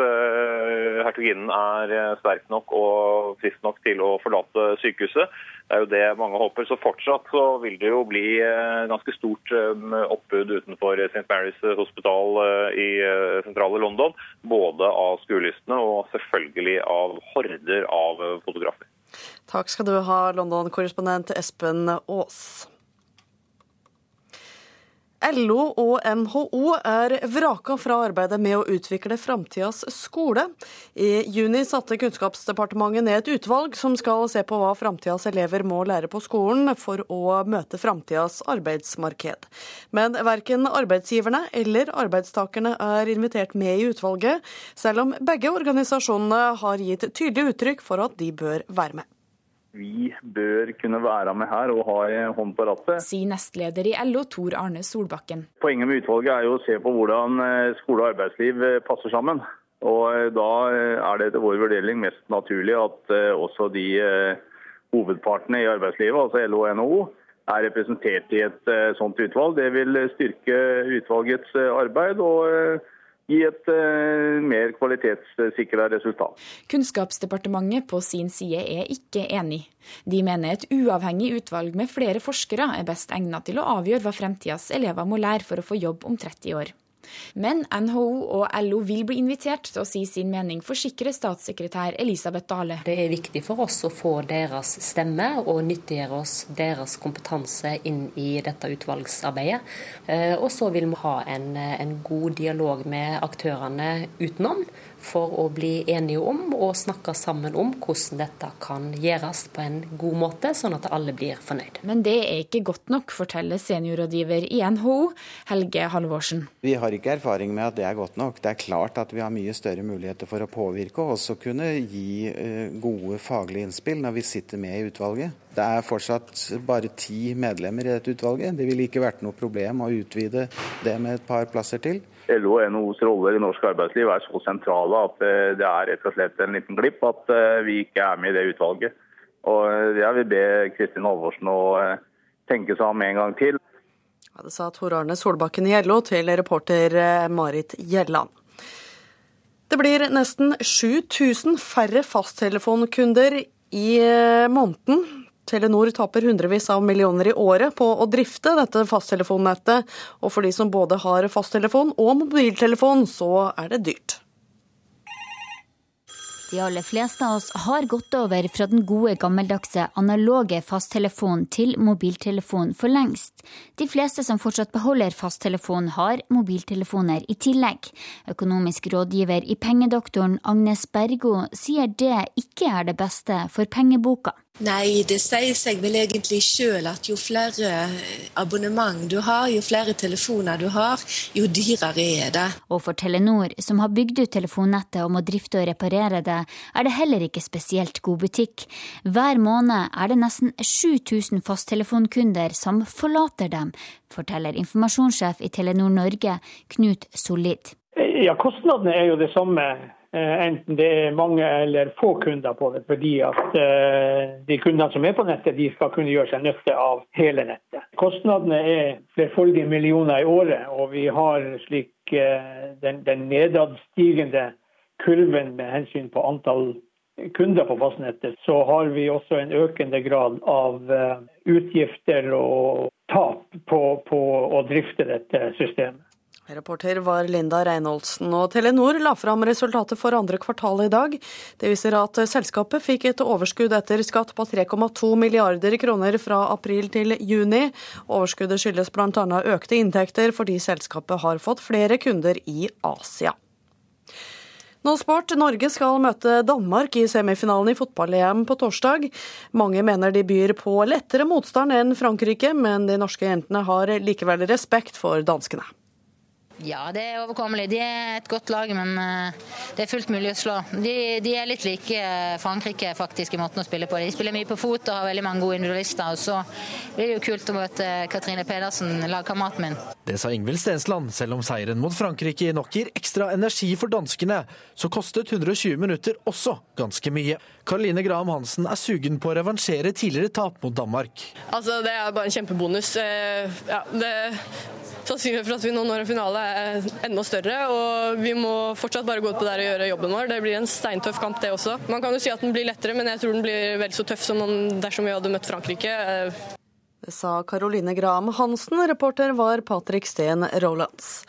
[SPEAKER 6] hertuginnen er sterk nok og frisk nok til å forlate sykehuset. Det er jo det mange håper. Så fortsatt så vil det jo bli ganske stort oppbud utenfor St. Mary's Hospital i sentrale London. Både av skuelystne og selvfølgelig av horder av fotografer.
[SPEAKER 25] Takk skal du ha, London-korrespondent Espen Aas. LO og NHO er vraka fra arbeidet med å utvikle framtidas skole. I juni satte Kunnskapsdepartementet ned et utvalg som skal se på hva framtidas elever må lære på skolen for å møte framtidas arbeidsmarked. Men verken arbeidsgiverne eller arbeidstakerne er invitert med i utvalget, selv om begge organisasjonene har gitt tydelig uttrykk for at de bør være med
[SPEAKER 10] vi bør kunne være med her og ha en hånd på rattet.
[SPEAKER 9] Sier nestleder i LO, Tor Arne Solbakken.
[SPEAKER 10] Poenget med utvalget er jo å se på hvordan eh, skole og arbeidsliv eh, passer sammen. Og eh, Da er det etter vår vurdering mest naturlig at også de hovedpartene i arbeidslivet, altså LO og NHO, er representert i et sånt utvalg. Det vil styrke utvalgets arbeid. og gi et uh, mer kvalitetssikra resultat.
[SPEAKER 9] Kunnskapsdepartementet på sin side er ikke enig. De mener et uavhengig utvalg med flere forskere er best egnet til å avgjøre hva fremtidas elever må lære for å få jobb om 30 år. Men NHO og LO vil bli invitert til å si sin mening, forsikrer statssekretær Elisabeth Dale.
[SPEAKER 12] Det er viktig for oss å få deres stemme og nyttiggjøre oss deres kompetanse inn i dette utvalgsarbeidet. Eh, og så vil vi ha en, en god dialog med aktørene utenom for å bli enige om og snakke sammen om hvordan dette kan gjøres på en god måte, sånn at alle blir fornøyd.
[SPEAKER 9] Men det er ikke godt nok, forteller seniorrådgiver i NHO, Helge Halvorsen.
[SPEAKER 29] Vi har ikke erfaring med at det er godt nok. Det er klart at vi har mye større muligheter for å påvirke og også kunne gi eh, gode faglige innspill når vi sitter med i utvalget. Det er fortsatt bare ti medlemmer i dette utvalget. Det ville ikke vært noe problem å utvide det med et par plasser til.
[SPEAKER 10] LO og NHOs roller i norsk arbeidsliv er så sentrale at eh, det er rett og slett en liten glipp at eh, vi ikke er med i det utvalget. Og eh, Jeg vil be Kristin Halvorsen å tenke seg om en gang til.
[SPEAKER 25] Ja, det sa Tor Arne Solbakken i LO til reporter Marit Gjelland. Det blir nesten 7000 færre fasttelefonkunder i måneden Telenor taper hundrevis av millioner i året på å drifte dette fasttelefonnettet, og for de som både har fasttelefon og mobiltelefon, så er det dyrt.
[SPEAKER 14] De aller fleste av oss har gått over fra den gode, gammeldagse analoge fasttelefonen til mobiltelefon for lengst. De fleste som fortsatt beholder fasttelefon, har mobiltelefoner i tillegg. Økonomisk rådgiver i Pengedoktoren Agnes Bergo sier det ikke er det beste for pengeboka.
[SPEAKER 15] Nei, det sier seg vel egentlig sjøl at jo flere abonnement du har, jo flere telefoner du har, jo dyrere er det.
[SPEAKER 14] Og for Telenor, som har bygd ut telefonnettet og må drifte og reparere det, er det heller ikke spesielt god butikk. Hver måned er det nesten 7000 fasttelefonkunder som forlater dem, forteller informasjonssjef i Telenor Norge, Knut Solid.
[SPEAKER 16] Ja, Kostnadene er jo det samme Eh, enten det er mange eller få kunder på det, fordi at eh, de kundene som er på nettet, de skal kunne gjøre seg nytte av hele nettet. Kostnadene er flerfoldige millioner i året, og vi har slik eh, den, den nedadstigende kurven med hensyn på antall kunder på fastnettet, så har vi også en økende grad av utgifter og tap på, på å drifte dette systemet.
[SPEAKER 25] Reporter var Linda Reinholdsen. Og Telenor la fram resultatet for andre kvartal i dag. Det viser at selskapet fikk et overskudd etter skatt på 3,2 milliarder kroner fra april til juni. Overskuddet skyldes bl.a. økte inntekter fordi selskapet har fått flere kunder i Asia. Nå sport. Norge skal møte Danmark i semifinalen i fotball-EM på torsdag. Mange mener de byr på lettere motstand enn Frankrike, men de norske jentene har likevel respekt for danskene.
[SPEAKER 19] Ja, det er overkommelig. De er et godt lag, men eh, det er fullt mulig å slå. De, de, er litt like eh, Frankrike faktisk i måten å spille på. De spiller mye på fot og har veldig mange gode individualister. Og så blir det jo kult å møte Katrine Pedersen, lagkameraten min.
[SPEAKER 18] Det sa Ingvild Stensland. Selv om seieren mot Frankrike nok gir ekstra energi for danskene, så kostet 120 minutter også ganske mye. Karoline Graham Hansen er sugen på å revansjere tidligere tap mot Danmark.
[SPEAKER 20] Altså, Det er bare en kjempebonus. Eh, ja, det sannsynligheten for at vi nå når en finale er enda større. Og vi må fortsatt bare gå ut på der og gjøre jobben vår. Det blir en steintøff kamp, det også. Man kan jo si at den blir lettere, men jeg tror den blir vel så tøff som dersom vi hadde møtt Frankrike.
[SPEAKER 25] Det sa Caroline Graham Hansen. Reporter var Patrick Steen Rolands.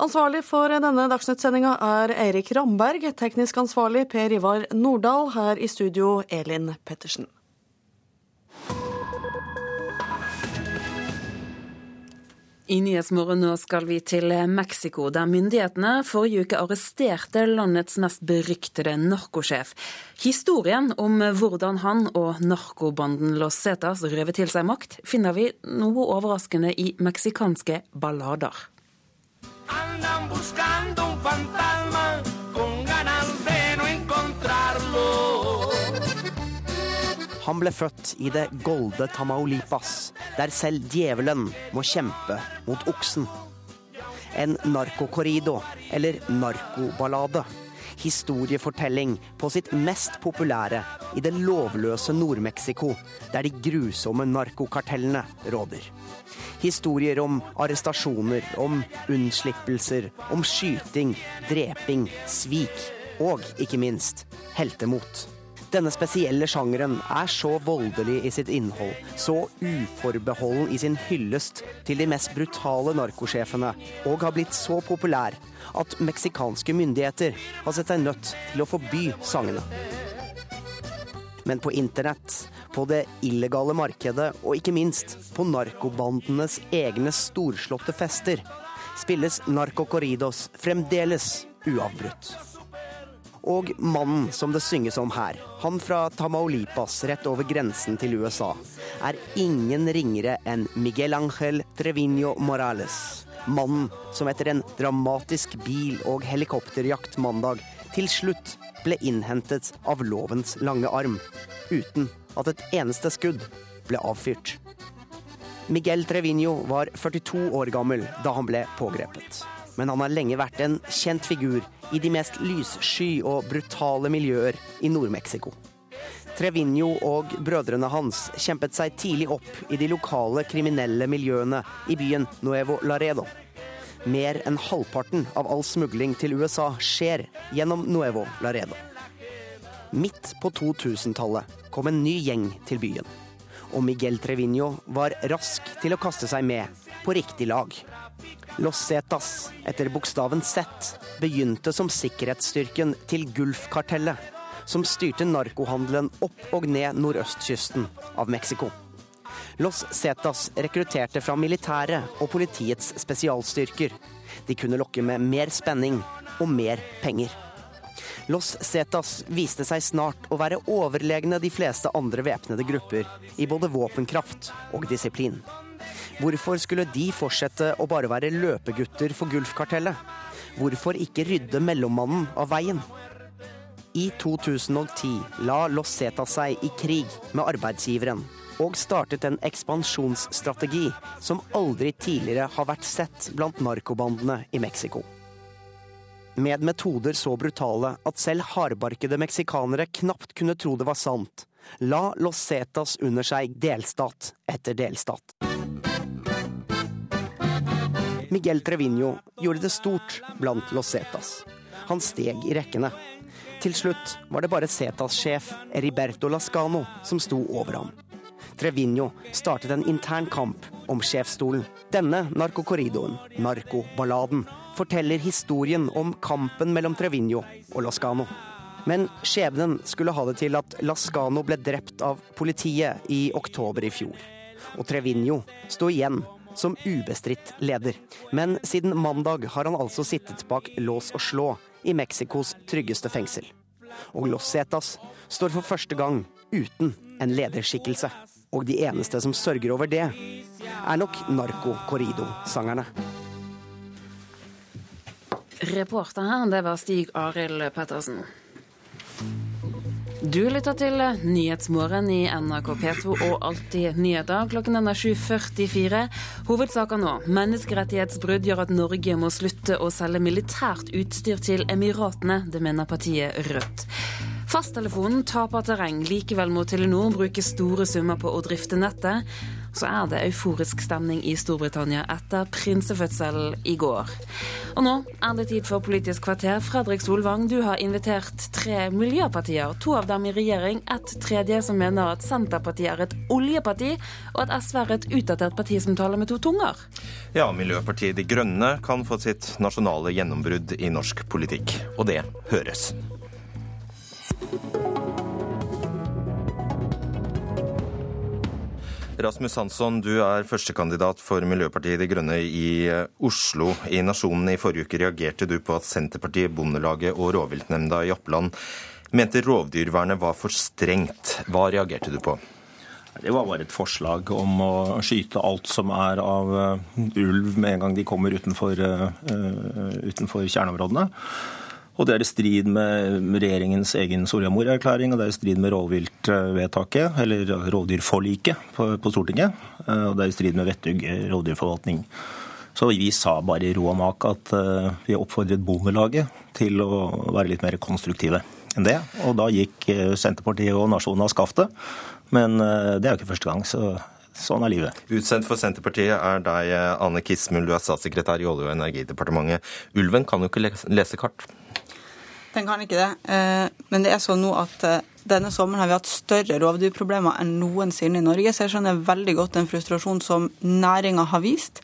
[SPEAKER 25] Ansvarlig for denne dagsnyttsendinga er Eirik Ramberg. Teknisk ansvarlig Per Ivar Nordahl. Her i studio Elin Pettersen.
[SPEAKER 1] I Nyhetsmorgen nå skal vi til Mexico, der myndighetene forrige uke arresterte landets mest beryktede narkosjef. Historien om hvordan han og narkobanden Los Cetas røver til seg makt, finner vi noe overraskende i meksikanske ballader. Andan buscando un fantasma con ganas de no
[SPEAKER 17] Han ble født i det golde Tamaulipas, der selv djevelen må kjempe mot oksen. En narkokorrido, eller narkoballade. Historiefortelling på sitt mest populære i det lovløse Nord-Mexico, der de grusomme narkokartellene råder. Historier om arrestasjoner, om unnslippelser, om skyting, dreping, svik og ikke minst heltemot. Denne spesielle sjangeren er så voldelig i sitt innhold, så uforbeholden i sin hyllest til de mest brutale narkosjefene, og har blitt så populær at meksikanske myndigheter har sett seg nødt til å forby sangene. Men på internett, på det illegale markedet og ikke minst på narkobandenes egne storslåtte fester, spilles narcocorridos fremdeles uavbrutt. Og mannen som det synges om her, han fra Tamaulipas rett over grensen til USA, er ingen ringere enn Miguel Ángel Trevino Morales. Mannen som etter en dramatisk bil- og helikopterjakt mandag til slutt ble innhentet av lovens lange arm, uten at et eneste skudd ble avfyrt. Miguel Trevino var 42 år gammel da han ble pågrepet men han har lenge vært en kjent figur i de mest lyssky og brutale miljøer i Nord-Mexico. Treviño og brødrene hans kjempet seg tidlig opp i de lokale kriminelle miljøene i byen Nuevo Laredo. Mer enn halvparten av all smugling til USA skjer gjennom Nuevo Laredo. Midt på 2000-tallet kom en ny gjeng til byen. Og Miguel Treviño var rask til å kaste seg med på riktig lag. Los Zetas, etter bokstaven Z, begynte som sikkerhetsstyrken til Gulf-kartellet. som styrte narkohandelen opp og ned nordøstkysten av Mexico. Los Zetas rekrutterte fra militæret og politiets spesialstyrker. De kunne lokke med mer spenning og mer penger. Los Zetas viste seg snart å være overlegne de fleste andre væpnede grupper i både våpenkraft og disiplin. Hvorfor skulle de fortsette å bare være løpegutter for Gulfkartellet? Hvorfor ikke rydde mellommannen av veien? I 2010 la Los seg i krig med arbeidsgiveren og startet en ekspansjonsstrategi som aldri tidligere har vært sett blant narkobandene i Mexico. Med metoder så brutale at selv hardbarkede meksikanere knapt kunne tro det var sant, la Los Zetas under seg delstat etter delstat. Miguel Trevinho gjorde det stort blant Los Zetas. Han steg i rekkene. Til slutt var det bare Zetas-sjef Eriberto Lascano som sto over ham. Trevinho startet en intern kamp om sjefsstolen. Denne narkokorridoen, narkoballaden, forteller historien om kampen mellom Trevinho og Lascano. Men skjebnen skulle ha det til at Lascano ble drept av politiet i oktober i fjor. Og Trevinho sto igjen som ubestridt leder. Men siden mandag har han altså sittet bak lås og slå i Mexicos tryggeste fengsel. Og Los Zetas står for første gang uten en lederskikkelse. Og de eneste som sørger over det, er nok Narco Corrido-sangerne.
[SPEAKER 1] Reporter her, det var Stig Arild Pettersen. Du lytter til Nyhetsmorgen i NRK P2 og Alltid nyheter. Klokken er 7.44. Hovedsaker nå. Menneskerettighetsbrudd gjør at Norge må slutte å selge militært utstyr til Emiratene. Det mener partiet Rødt. Fasttelefonen taper terreng. Likevel må Telenor bruke store summer på å drifte nettet. Så er det euforisk stemning i Storbritannia etter prinsefødselen i går. Og nå er det tid for Politisk kvarter. Fredrik Solvang, du har invitert tre miljøpartier. To av dem i regjering, et tredje som mener at Senterpartiet er et oljeparti, og at SV er et utdatert parti som taler med to tunger.
[SPEAKER 30] Ja, Miljøpartiet De Grønne kan få sitt nasjonale gjennombrudd i norsk politikk. Og det høres. Rasmus Hansson, du er førstekandidat for Miljøpartiet De Grønne i eh, Oslo. I Nasjonen i forrige uke reagerte du på at Senterpartiet, Bondelaget og rovviltnemnda i Oppland mente rovdyrvernet var for strengt. Hva reagerte du på?
[SPEAKER 31] Det var bare et forslag om å skyte alt som er av eh, ulv med en gang de kommer utenfor, uh, utenfor kjerneområdene. Og det er i strid med regjeringens egen Soria Moria-erklæring, og det er i strid med rovviltvedtaket, eller rovdyrforliket på, på Stortinget. Eh, og det er i strid med vettug rovdyrforvaltning. Så vi sa bare i ro og mak at eh, vi oppfordret Bondelaget til å være litt mer konstruktive enn det. Og da gikk eh, Senterpartiet og nasjonen av skaftet. Men det er jo ikke første gang, så sånn er livet.
[SPEAKER 30] Utsendt for Senterpartiet er deg, Anne Kismul, du er statssekretær i Olje- og energidepartementet. Ulven kan jo ikke lese kart?
[SPEAKER 32] Den kan ikke det. Eh, men det er sånn nå at eh, denne sommeren har vi hatt større rovdyrproblemer enn noensinne i Norge. Så jeg skjønner veldig godt den frustrasjonen som næringa har vist.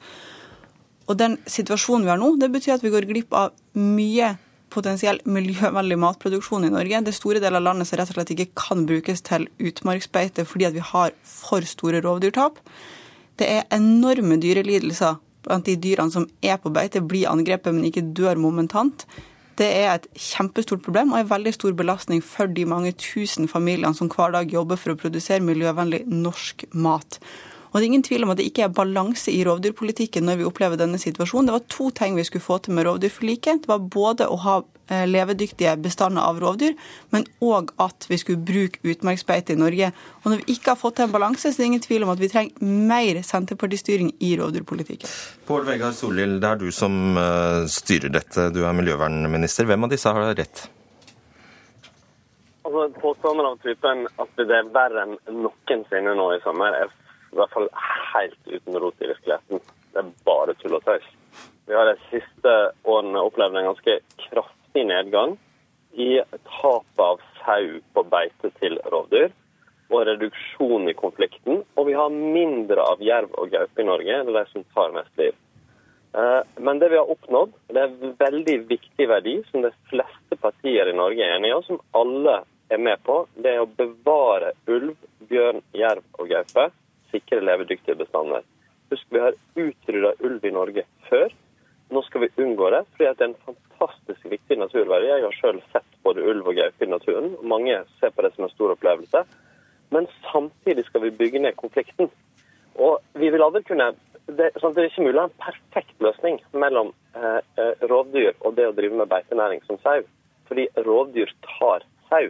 [SPEAKER 32] Og den situasjonen vi har nå, det betyr at vi går glipp av mye potensiell miljøvennlig matproduksjon i Norge. Det er store deler av landet som rett og slett ikke kan brukes til utmarksbeite fordi vi har for store rovdyrtap. Det er enorme dyrelidelser blant de dyrene som er på beite, blir angrepet, men ikke dør momentant. Det er et kjempestort problem og en veldig stor belastning for de mange tusen familiene som hver dag jobber for å produsere miljøvennlig norsk mat. Og det er ingen tvil om at det ikke er balanse i rovdyrpolitikken når vi opplever denne situasjonen. Det var to ting vi skulle få til med rovdyrforliket. Det var både å ha eh, levedyktige bestander av rovdyr, men òg at vi skulle bruke utmarksbeite i Norge. Og når vi ikke har fått til en balanse, så er det ingen tvil om at vi trenger mer Senterpartistyring i rovdyrpolitikken.
[SPEAKER 30] Pål Vegard Solhjell, det er du som eh, styrer dette. Du er miljøvernminister. Hvem av disse har rett?
[SPEAKER 33] Altså, Påstander av typen at det er verre enn noensinne nå i sommer, er i hvert fall helt uten rot i virkeligheten. Det er bare tull og tøys. Vi har de siste årene opplevd en ganske kraftig nedgang i tapet av sau på beite til rovdyr, og reduksjon i konflikten. Og vi har mindre av jerv og gaupe i Norge det er de som tar mest liv. Eh, men det vi har oppnådd, det er en veldig viktig verdi som de fleste partier i Norge er enige om, som alle er med på, det er å bevare ulv, bjørn, jerv og gaupe. Sikre levedyktige bestander. Husk, vi har utrydda ulv i Norge før. Nå skal vi unngå det, fordi det er en fantastisk viktig naturverdi. Jeg har selv sett både ulv og gaupe i naturen. Mange ser på det som en stor opplevelse. Men samtidig skal vi bygge ned konflikten. Og vi vil aldri kunne det, sånn det er ikke mulig å ha en perfekt løsning mellom eh, eh, rovdyr og det å drive med beitenæring som sau. Fordi rovdyr tar sau.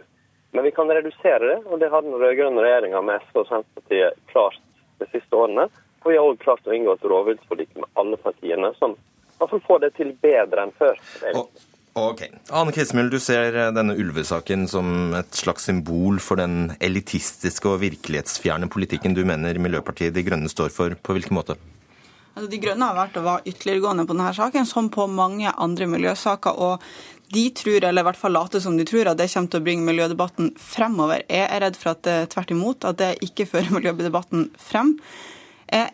[SPEAKER 33] Men vi kan redusere det, og det har den rød-grønne regjeringa med SV og Senterpartiet klart de siste årene. Og vi har òg klart å inngå et rovviltforlik med alle partiene, som iallfall hvert fall får det til bedre enn før.
[SPEAKER 30] Ok. Anne Kismul, du ser denne ulvesaken som et slags symbol for den elitistiske og virkelighetsfjerne politikken du mener Miljøpartiet De Grønne står for. På hvilken måte?
[SPEAKER 32] Altså, de Grønne har vært og var ytterliggående på denne saken, som på mange andre miljøsaker. og de tror, eller i hvert fall later som de tror, at det kommer til å bringe miljødebatten fremover. Jeg er redd for at det tvert imot, at det ikke fører miljødebatten frem. Jeg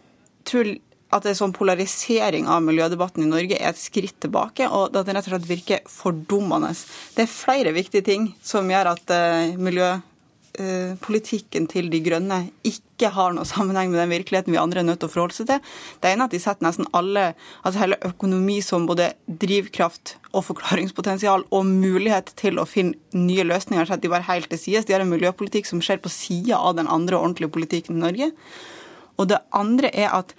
[SPEAKER 32] tror at en sånn polarisering av miljødebatten i Norge er et skritt tilbake, og at det rett og slett virker fordummende. Det er flere viktige ting som gjør at miljøpolitikken uh, til De grønne ikke har noe sammenheng med den virkeligheten vi andre er nødt til å forholde seg til. Det ene er at de setter nesten alle, altså hele økonomi som både drivkraft og forklaringspotensial og mulighet til å finne nye løsninger, så at de bare helt til sides. De har en miljøpolitikk som skjer på sida av den andre ordentlige politikken i Norge. Og det andre er at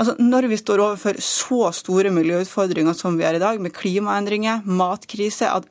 [SPEAKER 32] Altså, når vi står overfor så store miljøutfordringer som vi er i dag, med klimaendringer, matkrise, at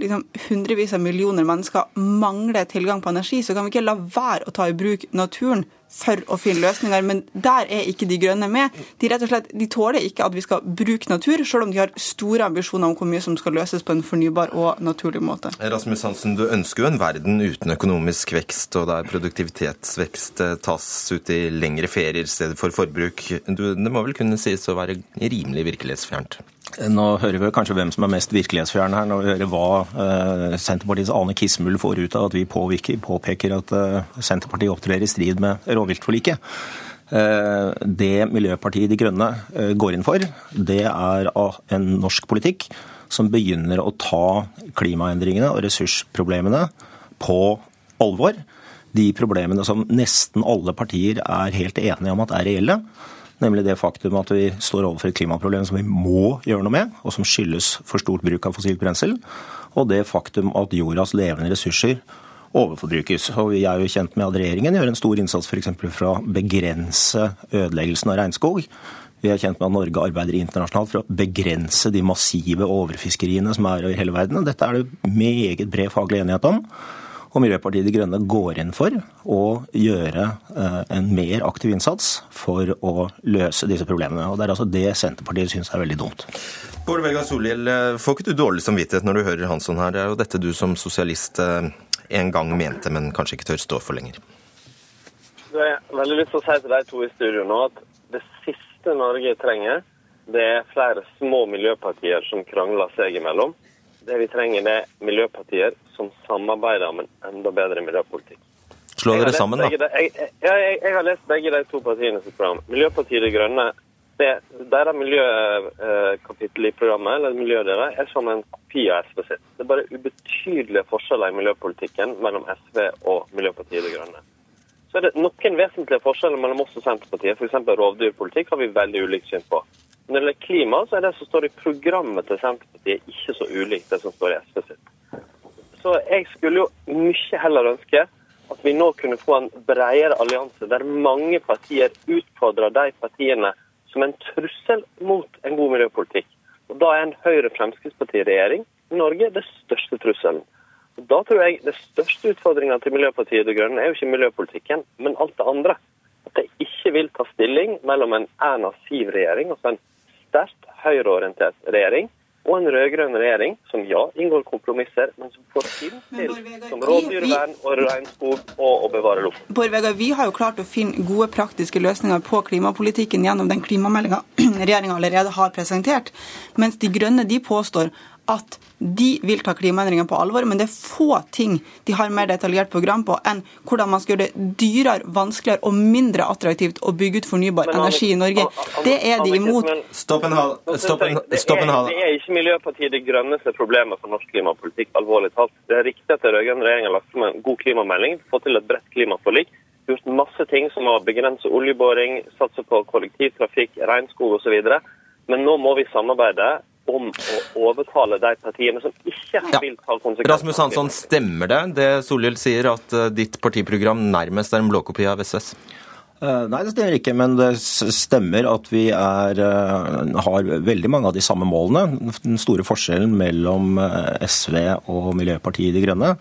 [SPEAKER 32] liksom hundrevis av millioner mennesker mangler tilgang på energi, så kan vi ikke la være å ta i bruk naturen for å finne løsninger. Men der er ikke De grønne med. De rett og slett, de tåler ikke at vi skal bruke natur, selv om de har store ambisjoner om hvor mye som skal løses på en fornybar og naturlig måte.
[SPEAKER 30] Rasmus Hansen, du ønsker jo en verden uten økonomisk vekst, og der produktivitetsvekst eh, tas ut i lengre ferier i stedet for forbruk. Du, det må vel kunne sies å være rimelig virkelighetsfjernt?
[SPEAKER 31] Nå hører vi kanskje hvem som er mest virkelighetsfjern her, når vi hører hva uh, Senterpartiets Ane Kismul får ut av at vi påpeker at uh, Senterpartiet opptrer i strid med rovviltforliket. Uh, det Miljøpartiet De Grønne går inn for, det er en norsk politikk som begynner å ta klimaendringene og ressursproblemene på alvor. De problemene som nesten alle partier er helt enige om at er reelle. Nemlig det faktum at vi står overfor et klimaproblem som vi må gjøre noe med, og som skyldes for stort bruk av fossilt brensel. Og det faktum at jordas levende ressurser overforbrukes. Og Vi er jo kjent med at regjeringen gjør en stor innsats f.eks. for å begrense ødeleggelsen av regnskog. Vi er kjent med at Norge arbeider internasjonalt for å begrense de massive overfiskeriene som er over hele verden. Dette er det meget bred faglig enighet om og Miljøpartiet De Grønne går inn for å gjøre eh, en mer aktiv innsats for å løse disse problemene. Og Det er altså det Senterpartiet syns er veldig dumt.
[SPEAKER 30] Bård Vegar Solhjell, eh, får ikke du dårlig samvittighet når du hører Hansson her? Det er jo dette du som sosialist eh, en gang mente, men kanskje ikke tør stå for lenger.
[SPEAKER 33] Jeg har veldig lyst til å si til de to i studio nå at det siste Norge trenger, det er flere små miljøpartier som krangler seg imellom. Det vi trenger, det er miljøpartier som samarbeider om en enda bedre miljøpolitikk.
[SPEAKER 30] Slå dere sammen, da.
[SPEAKER 33] De, jeg, jeg, jeg, jeg, har lest begge de to partiene sitt program. Miljøpartiet De Grønne det, deres miljøkapittel i programmet eller miljødelen, er som en kopi av SV sitt. Det er bare ubetydelige forskjeller i miljøpolitikken mellom SV og Miljøpartiet De Grønne. Så er det noen vesentlige forskjeller mellom oss og Senterpartiet. F.eks. rovdyrpolitikk har vi veldig ulikt syn på. Når det gjelder klima, så er det som står i programmet til Senterpartiet ikke så ulikt det som står i SV sitt. Så jeg skulle jo mye heller ønske at vi nå kunne få en bredere allianse der mange partier utfordrer de partiene som en trussel mot en god miljøpolitikk. Og Da er en Høyre-Fremskrittsparti-regjering i Norge det største trusselen. Da tror jeg det største utfordringa til Miljøpartiet De Grønne er jo ikke miljøpolitikken, men alt det andre. At de ikke vil ta stilling mellom en Erna Siv-regjering altså en sterkt høyreorientert regjering og en rød-grønn regjering som ja, inngår kompromisser, men som får til til som rovdyrvern og regnskog og å bevare luft.
[SPEAKER 32] Bård Vegar, Vi har jo klart å finne gode praktiske løsninger på klimapolitikken gjennom den klimameldinga regjeringa allerede har presentert, mens De grønne de påstår at de vil ta klimaendringene på alvor, men det er få ting de har mer detaljert program på enn hvordan man skal gjøre det dyrere, vanskeligere og mindre attraktivt å bygge ut fornybar men, energi i Norge. Det er de imot.
[SPEAKER 30] Stopp en hal.
[SPEAKER 33] Det er ikke Miljøpartiet De Grønnes problemer for norsk klimapolitikk, alvorlig talt. Det er riktig at den rød-grønne regjeringen har lagt fram en god klimamelding, fått til et bredt klimaforlik gjort masse ting som å begrense oljeboring, satse på kollektivtrafikk, regnskog osv. Men nå må vi samarbeide om å overtale de partiene som ikke ja. vil ta konsekvenser.
[SPEAKER 30] Rasmus Hansson, stemmer det det Solhjell sier, at eh, ditt partiprogram nærmest er en blåkopi av SVs?
[SPEAKER 31] Eh, nei, det stemmer ikke, men det stemmer at vi er, eh, har veldig mange av de samme målene. Den store forskjellen mellom SV og Miljøpartiet De Grønne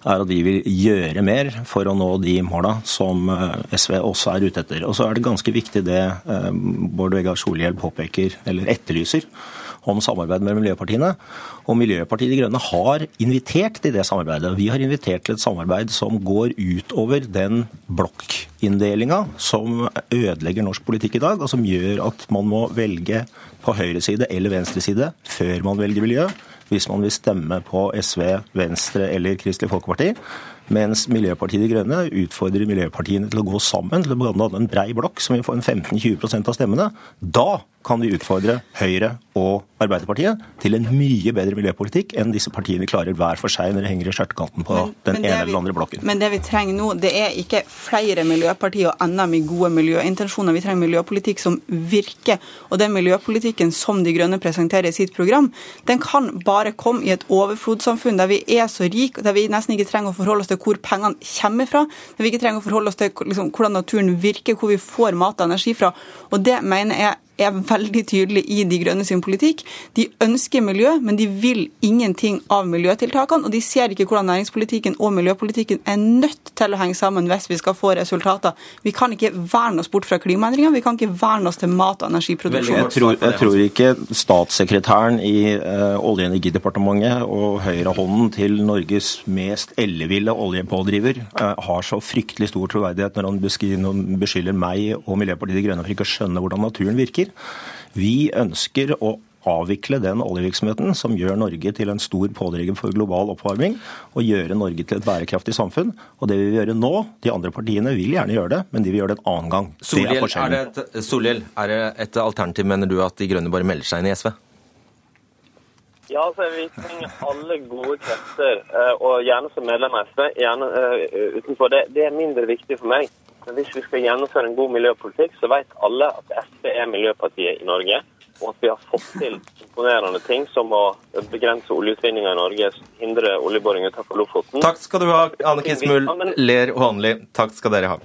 [SPEAKER 31] er at vi vil gjøre mer for å nå de måla som SV også er ute etter. Og så er det ganske viktig det Bård Vegar Solhjell påpeker, eller etterlyser, om samarbeid med miljøpartiene. Og Miljøpartiet De Grønne har invitert til det samarbeidet. Vi har invitert til et samarbeid som går utover den blokkinndelinga som ødelegger norsk politikk i dag, og som gjør at man må velge på høyre side eller venstre side før man velger miljø hvis man vil stemme på SV, Venstre eller Kristelig Folkeparti. Mens Miljøpartiet De Grønne utfordrer miljøpartiene til å gå sammen til å danne en brei blokk som vil få en 15-20% av stemmene. Da kan vi utfordre Høyre og Arbeiderpartiet til en mye bedre miljøpolitikk enn disse partiene klarer hver for seg når det henger i skjørtekanten på men, den men ene eller andre blokken.
[SPEAKER 32] Men det vi trenger nå, det er ikke flere miljøpartier og enda med gode miljøintensjoner. Vi trenger miljøpolitikk som virker. Og den miljøpolitikken som De Grønne presenterer i sitt program, den kan bare komme i et overflodssamfunn der vi er så rike, der vi nesten ikke trenger å forholde oss til hvor pengene kommer fra, men vi ikke trenger å forholde oss til liksom, hvordan naturen virker, hvor vi får mat og energi fra. Og det mener jeg er veldig tydelig i De grønne sin politikk. De ønsker miljø, men de vil ingenting av miljøtiltakene. Og de ser ikke hvordan næringspolitikken og miljøpolitikken er nødt til å henge sammen hvis vi skal få resultater. Vi kan ikke verne oss bort fra klimaendringer, vi kan ikke verne oss til mat- og energiproduksjon.
[SPEAKER 31] Jeg tror, jeg tror ikke statssekretæren i uh, Olje- og energidepartementet og høyrehånden til Norges mest elleville oljepådriver uh, har så fryktelig stor troverdighet når han beskylder meg og Miljøpartiet De Grønne for ikke å skjønne hvordan naturen virker. Vi ønsker å avvikle den oljevirksomheten som gjør Norge til en stor pådriver for global oppvarming, og gjøre Norge til et bærekraftig samfunn. Og det vil vi gjøre nå. De andre partiene vil gjerne gjøre det, men de vil gjøre det en annen gang.
[SPEAKER 30] Solhjell, er, er, et, Solhjell, er det et alternativ, mener du, at De Grønne bare melder seg inn i SV?
[SPEAKER 33] Ja, altså Vi trenger alle gode krefter, eh, og gjerne som medlem av SV. gjerne uh, utenfor det. Det er mindre viktig for meg. Hvis vi skal gjennomføre en god miljøpolitikk, så vet alle at SV er miljøpartiet i Norge. Og at vi har fått til imponerende ting som å begrense oljeutvinninga i Norge, hindre oljeboring utenfor Lofoten.
[SPEAKER 30] Takk skal du ha, Anne Kismul, Ler Hånli. Takk skal dere ha.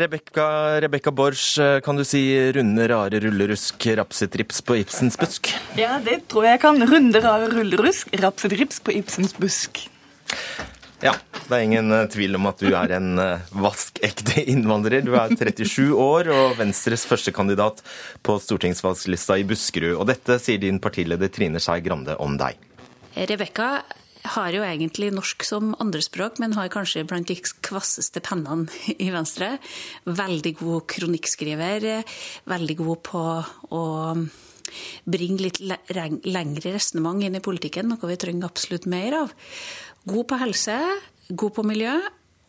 [SPEAKER 30] Rebekka, Rebekka Borch, kan du si runde, rare rullerusk, rapsetrips på Ibsens busk?
[SPEAKER 34] Ja, det tror jeg kan. Runde, rare rullerusk, rapsetrips på Ibsens busk.
[SPEAKER 30] Ja, det er ingen eh, tvil om at du er en eh, vaskekte innvandrer. Du er 37 år og Venstres førstekandidat på stortingsvalgslista i Buskerud. Og dette sier din partileder Trine Skei Grande om deg.
[SPEAKER 35] Rebekka har jo egentlig norsk som andrespråk, men har kanskje blant de kvasseste pennene i Venstre. Veldig god kronikkskriver. Veldig god på å bringe litt lengre resonnement inn i politikken, noe vi trenger absolutt mer av. God på helse, god på miljø,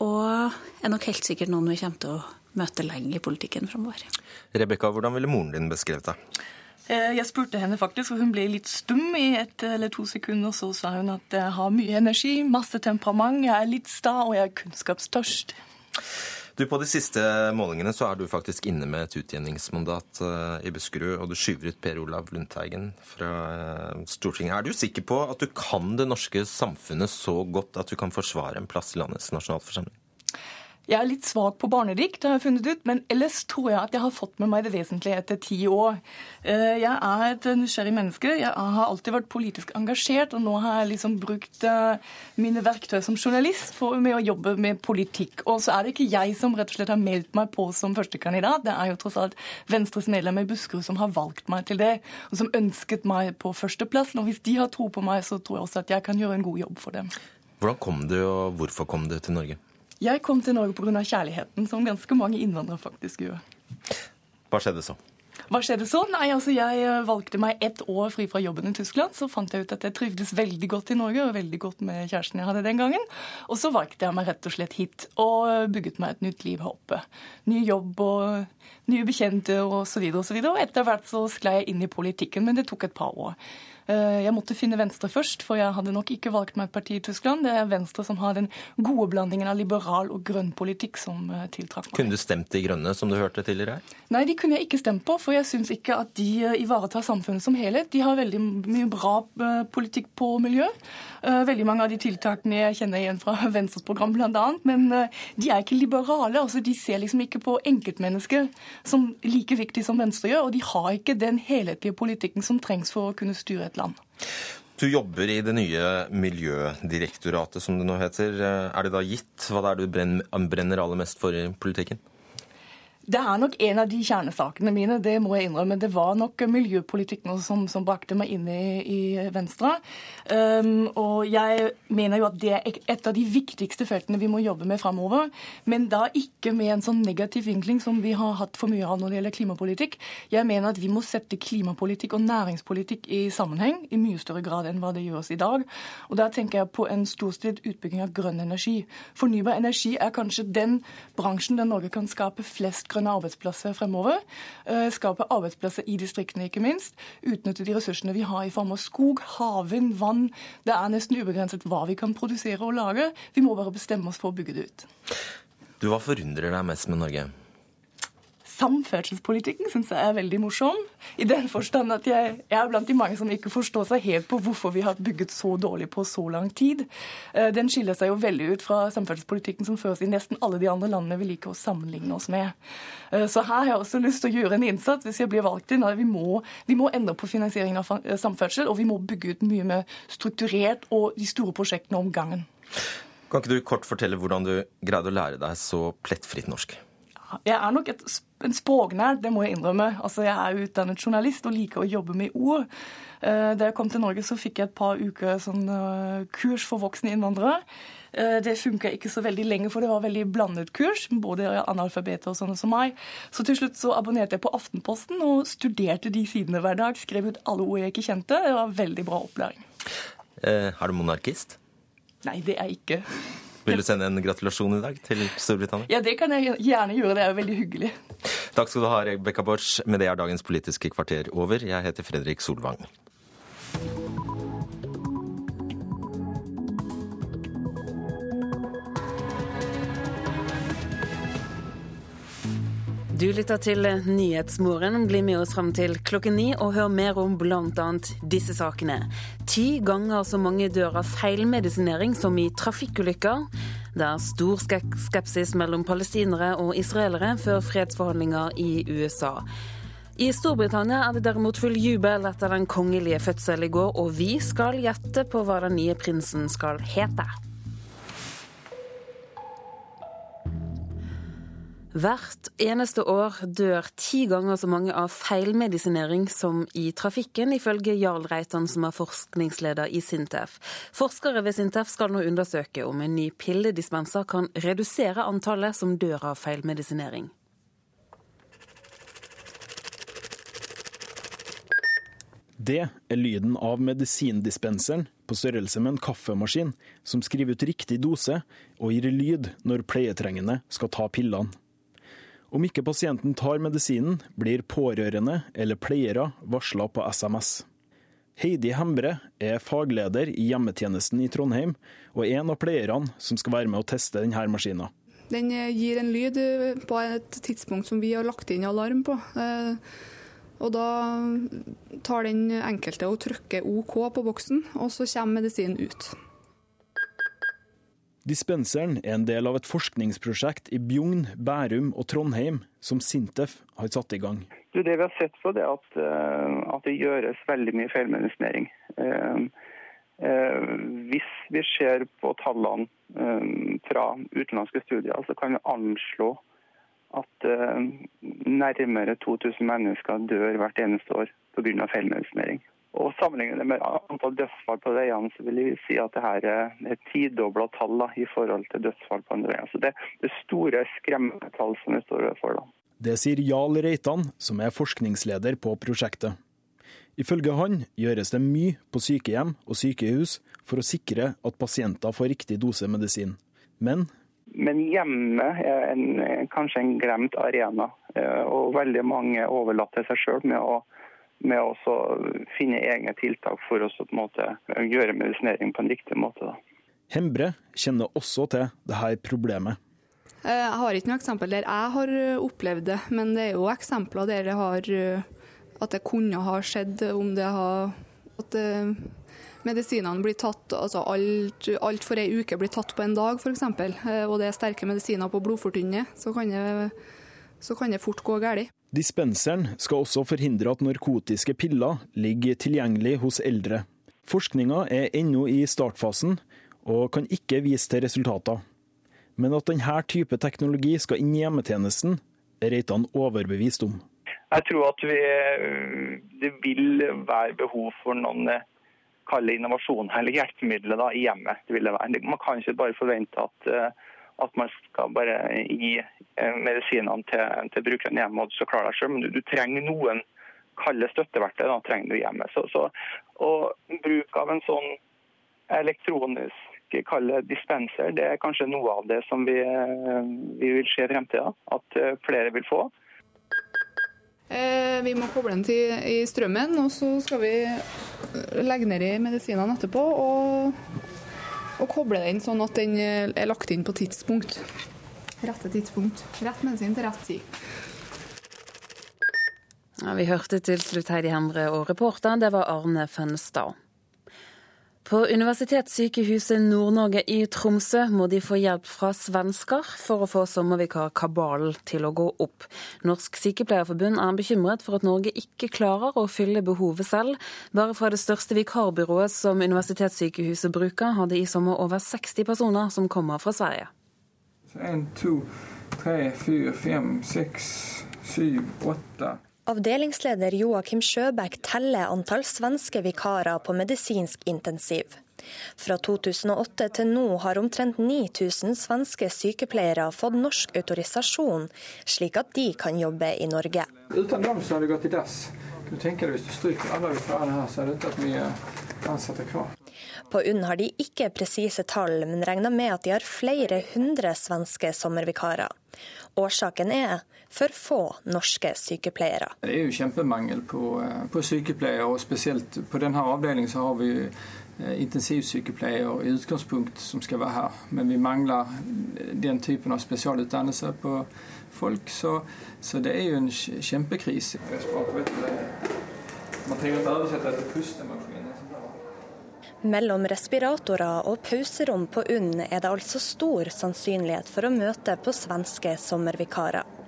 [SPEAKER 35] og er nok helt sikkert noen vi kommer til å møte lenge i politikken framover.
[SPEAKER 30] Rebekka, hvordan ville moren din beskrevet deg?
[SPEAKER 34] Eh, jeg spurte henne faktisk, og hun ble litt stum i ett eller to sekunder. Så sa hun at jeg har mye energi, masse temperament, jeg er litt sta og jeg er kunnskapstørst.
[SPEAKER 30] Du, På de siste målingene så er du faktisk inne med et utjevningsmandat eh, i Buskerud, og du skyver ut Per Olav Lundteigen fra eh, Stortinget. Er du sikker på at du kan det norske samfunnet så godt at du kan forsvare en plass i landets nasjonalforsamling?
[SPEAKER 34] Jeg er litt svak på barnedikt, har jeg funnet ut, men ellers tror jeg at jeg har fått med meg det vesentlige etter ti år. Eh, jeg er et nysgjerrig menneske. Jeg har alltid vært politisk engasjert, og nå har jeg liksom brukt eh, mine verktøy som journalist for med å jobbe med politikk. Og så er det ikke jeg som rett og slett har meldt meg på som førstekandidat. Det er jo tross alt Venstres medlem i Buskerud som har valgt meg til det, og som ønsket meg på førsteplass. Og hvis de har tro på meg, så tror jeg også at jeg kan gjøre en god jobb for dem.
[SPEAKER 30] Hvordan kom du, og hvorfor kom du til Norge?
[SPEAKER 34] Jeg kom til Norge pga. kjærligheten, som ganske mange innvandrere faktisk gjør.
[SPEAKER 30] Hva skjedde så?
[SPEAKER 34] Hva skjedde så? Nei, altså Jeg eh, valgte meg ett år fri fra jobben i Tyskland. Så fant jeg ut at jeg trivdes veldig godt i Norge, og veldig godt med kjæresten jeg hadde den gangen. Og så valgte jeg meg rett og slett hit, og eh, bygget meg et nytt liv her oppe. Ny jobb og nye bekjente og så videre og så videre. Og etter hvert så sklei jeg inn i politikken, men det tok et par år. Eh, jeg måtte finne Venstre først, for jeg hadde nok ikke valgt meg et parti i Tyskland. Det er Venstre som har den gode blandingen av liberal og grønn politikk som eh, tiltrakk meg.
[SPEAKER 30] Kunne du stemt De Grønne, som du hørte tidligere her?
[SPEAKER 34] Nei, de kunne jeg ikke stemt på, for jeg syns ikke at de eh, ivaretar samfunnet som helhet. De har veldig mye bra politikk på miljø. Veldig mange av de tiltakene jeg kjenner igjen fra Venstres program bl.a. Men de er ikke liberale. altså De ser liksom ikke på enkeltmennesker som like viktig som Venstre gjør. Og de har ikke den helhetlige politikken som trengs for å kunne styre et land.
[SPEAKER 30] Du jobber i det nye Miljødirektoratet, som det nå heter. Er det da gitt hva det er du brenner aller mest for i politikken?
[SPEAKER 34] Det er nok en av de kjernesakene mine, det må jeg innrømme. Det var nok miljøpolitikken som, som brakte meg inn i, i Venstre. Um, og jeg mener jo at det er et av de viktigste feltene vi må jobbe med framover. Men da ikke med en sånn negativ vinkling som vi har hatt for mye av når det gjelder klimapolitikk. Jeg mener at vi må sette klimapolitikk og næringspolitikk i sammenheng i mye større grad enn hva det gjøres i dag. Og da tenker jeg på en storstilt utbygging av grønn energi. Fornybar energi er kanskje den bransjen der Norge kan skape flest grønne arbeidsplasser fremover. Eh, skape arbeidsplasser i distriktene, ikke minst. Utnytte de ressursene vi har i form av skog, havvind, vann. Det er nesten ubegrenset hva vi kan produsere og lage. Vi må bare bestemme oss for å bygge det ut.
[SPEAKER 30] Du, Hva forundrer deg mest med Norge?
[SPEAKER 34] Samferdselspolitikken syns jeg er veldig morsom. I den forstand at jeg, jeg, er blant de mange som ikke forstår seg helt på hvorfor vi har bygget så dårlig på så lang tid. Eh, den skiller seg jo veldig ut fra samferdselspolitikken som føres i nesten alle de andre landene vi liker å sammenligne oss med. Eh, så her har jeg også lyst til å gjøre en innsats hvis jeg blir valgt inn. Vi må, vi må endre på finansieringen av samferdsel, og vi må bygge ut mye mer strukturert og de store prosjektene om gangen.
[SPEAKER 30] Kan ikke du kort fortelle hvordan du greide å lære deg så plettfritt norsk?
[SPEAKER 34] Jeg er nok et, en språknerd, det må jeg innrømme. Altså, Jeg er utdannet journalist og liker å jobbe med ord. Eh, da jeg kom til Norge, så fikk jeg et par uker sånn, uh, kurs for voksne innvandrere. Uh, det funka ikke så veldig lenge, for det var veldig blandet kurs. Både analfabeter og sånne som meg. Så til slutt så abonnerte jeg på Aftenposten og studerte de sidene hver dag. Skrev ut alle ord jeg ikke kjente. Det var veldig bra opplæring.
[SPEAKER 30] Er du monarkist?
[SPEAKER 34] Nei, det er jeg ikke.
[SPEAKER 30] Vil du sende en gratulasjon i dag til Storbritannia?
[SPEAKER 34] Ja, det kan jeg gjerne gjøre. Det er jo veldig hyggelig.
[SPEAKER 30] Takk skal du ha, Rebekka Borch. Med det er dagens Politiske kvarter over. Jeg heter Fredrik Solvang.
[SPEAKER 1] Du lytter til Nyhetsmorgen. Bli med oss fram til klokken ni og hør mer om bl.a. disse sakene. Ti ganger så mange dør av feilmedisinering som i trafikkulykker. Det er stor skepsis mellom palestinere og israelere før fredsforhandlinger i USA. I Storbritannia er det derimot full jubel etter den kongelige fødsel i går, og vi skal gjette på hva den nye prinsen skal hete. Hvert eneste år dør ti ganger så mange av feilmedisinering som i trafikken, ifølge Jarl Reitan, som er forskningsleder i Sintef. Forskere ved Sintef skal nå undersøke om en ny pilledispenser kan redusere antallet som dør av feilmedisinering.
[SPEAKER 36] Det er lyden av medisindispenseren på størrelse med en kaffemaskin, som skriver ut riktig dose og gir lyd når pleietrengende skal ta pillene. Om ikke pasienten tar medisinen, blir pårørende eller pleiere varsla på SMS. Heidi Hembre er fagleder i hjemmetjenesten i Trondheim, og en av pleierne som skal være med å teste denne maskinen.
[SPEAKER 37] Den gir en lyd på et tidspunkt som vi har lagt inn alarm på. Eh, og da tar den enkelte og trykker OK på boksen, og så kommer medisinen ut.
[SPEAKER 36] Dispenseren er en del av et forskningsprosjekt i Bjugn, Bærum og Trondheim som Sintef har satt i gang.
[SPEAKER 38] Det vi har sett på, er at, eh, at det gjøres veldig mye feilmedisinering. Eh, eh, hvis vi ser på tallene fra utenlandske studier, så kan vi anslå at nærmere 2000 mennesker dør hvert eneste år pga. feilmedisinering. Og Sammenlignet med antall dødsfall på veiene, så vil jeg si at det her er tidobla tall da, i forhold til dødsfall på andre veier. Så det, det er store skremmetall som vi står overfor. da.
[SPEAKER 36] Det sier Jarl Reitan, som er forskningsleder på prosjektet. Ifølge han gjøres det mye på sykehjem og sykehus for å sikre at pasienter får riktig dose medisin. Men
[SPEAKER 38] Men hjemmet er en, kanskje en glemt arena, eh, og veldig mange overlater seg sjøl med å med å finne egne tiltak for å gjøre medisinering på en riktig måte. Da.
[SPEAKER 36] Hembre kjenner også til dette problemet.
[SPEAKER 37] Eh, jeg har ikke noe eksempel der jeg har eh, opplevd det, men det er jo eksempler der det har, eh, at det kunne ha skjedd om det har at medisinene blir tatt altså alt, alt for ei uke blir tatt på en dag f.eks., og det er sterke medisiner på blodfortynnet, så kan det, så kan det fort gå galt.
[SPEAKER 36] Dispenseren skal også forhindre at narkotiske piller ligger tilgjengelig hos eldre. Forskninga er ennå i startfasen og kan ikke vise til resultater. Men at denne type teknologi skal inn i hjemmetjenesten, er Reitan overbevist om.
[SPEAKER 38] Jeg tror at vi, det vil være behov for noen kalle innovasjon eller hjelpemidler da, i hjemmet. Man kan ikke bare forvente at, at man skal bare gi eh, medisinene til, til brukeren hjemme og du skal klare deg selv, men du, du trenger noen kalde støtteverktøy da, trenger du hjemme. Så, så, og Bruk av en sånn elektronisk kalle dispenser, det er kanskje noe av det som vi, vi vil se i fremtida. At eh, flere vil få.
[SPEAKER 37] Eh, vi må koble den til i strømmen, og så skal vi legge ned i medisinene etterpå. Og, og koble den sånn at den er lagt inn på tidspunkt. Rette tidspunkt. Rett medisin til rett tid.
[SPEAKER 1] Ja, vi hørte til slutt Heidi Hemre og reporteren, det var Arne Fønstad. På Universitetssykehuset Nord-Norge i Tromsø må de få hjelp fra svensker for å få sommervikarkabalen til å gå opp. Norsk Sykepleierforbund er bekymret for at Norge ikke klarer å fylle behovet selv. Bare fra det største vikarbyrået som Universitetssykehuset bruker, har de i sommer over 60 personer som kommer fra Sverige.
[SPEAKER 39] Så en, to, tre, fire, fem, seks, syv, åtte.
[SPEAKER 40] Avdelingsleder Joakim Sjøbæk teller antall svenske vikarer på medisinsk intensiv. Fra 2008 til nå har omtrent 9000 svenske sykepleiere fått norsk autorisasjon, slik at de kan jobbe i Norge.
[SPEAKER 39] Uten dem så har det gått i dass. Du tenker Hvis du stryker alle vikarene her, så er det ikke mye ansatte kvar.
[SPEAKER 40] På UNN har de ikke presise tall, men regner med at de har flere hundre svenske sommervikarer. Årsaken er for få norske sykepleiere.
[SPEAKER 39] Det er jo kjempemangel på, eh, på sykepleiere, og spesielt på denne avdelingen så har vi intensivsykepleier intensivsykepleiere i utgangspunkt som skal være her. Men vi mangler den typen av spesialutdannelse på folk, så, så det er jo en kjempekrise. Man trenger ikke oversette etter pustemaskin.
[SPEAKER 40] Mellom respiratorer og pauserom på UNN er det altså stor sannsynlighet for å møte på svenske sommervikarer.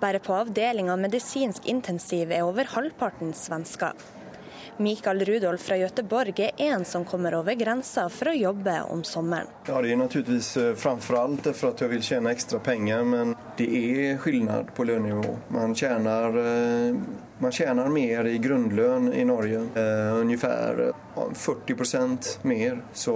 [SPEAKER 40] Bare på avdelinga medisinsk intensiv er over halvparten svensker. Mikael Rudolf fra Göteborg er en som kommer over grensa for å jobbe om sommeren.
[SPEAKER 41] Ja, det er naturligvis eh, framfor alt for at jeg vil tjene ekstra penger, men det er forskjell på lønnsnivå. Man tjener, eh, man tjener mer i grunnlønn i Norge, eh, omtrent 40% mer. Så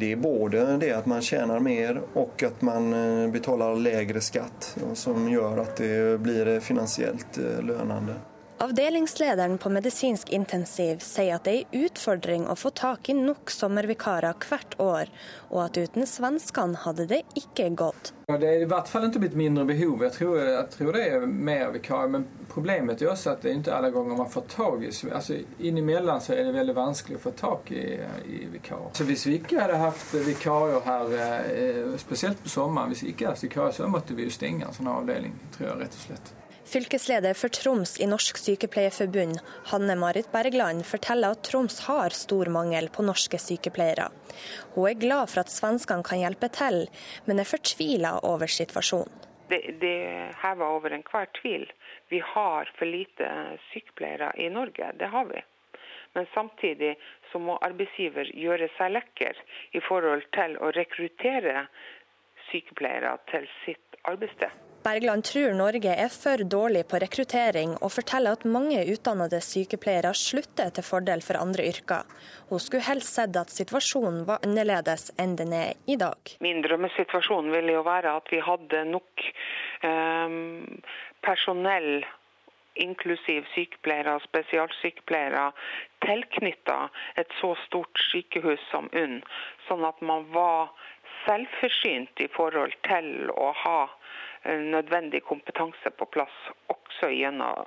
[SPEAKER 41] det er både det at man tjener mer og at man betaler lavere skatt, som gjør at det blir finansielt lønnende.
[SPEAKER 40] Avdelingslederen på medisinsk intensiv sier at det er en utfordring å få tak i nok sommervikarer hvert år, og at uten svenskene hadde det ikke gått.
[SPEAKER 39] Det er i hvert fall ikke blitt mindre behov. Jeg tror, jeg tror det er mer vikarer. Men problemet er også at det er ikke alle ganger man får tak i altså, Innimellom så er det veldig vanskelig å få tak i, i vikarer. Så hvis vi ikke hadde hatt vikarer her, eh, spesielt på sommeren, hvis vi ikke hadde hatt vikarer, så måtte vi jo stenge en sånn avdeling, tror jeg rett og slett.
[SPEAKER 40] Fylkesleder for Troms i Norsk Sykepleierforbund, Hanne Marit Bergland, forteller at Troms har stor mangel på norske sykepleiere. Hun er glad for at svenskene kan hjelpe til, men er fortvila over situasjonen.
[SPEAKER 42] Det, det hever over enhver tvil. Vi har for lite sykepleiere i Norge, det har vi. Men samtidig så må arbeidsgiver gjøre seg lekker i forhold til å rekruttere sykepleiere til sitt arbeidssted.
[SPEAKER 40] Bergland tror Norge er for dårlig på rekruttering, og forteller at mange utdannede sykepleiere slutter til fordel for andre yrker. Hun skulle helst sett at situasjonen var annerledes enn den er i dag.
[SPEAKER 42] Min drømmesituasjon ville jo være at vi hadde nok personell inklusiv sykepleiere og spesialsykepleiere, tilknytta et så stort sykehus som UNN, sånn at man var selvforsynt i forhold til å ha nødvendig kompetanse på plass også gjennom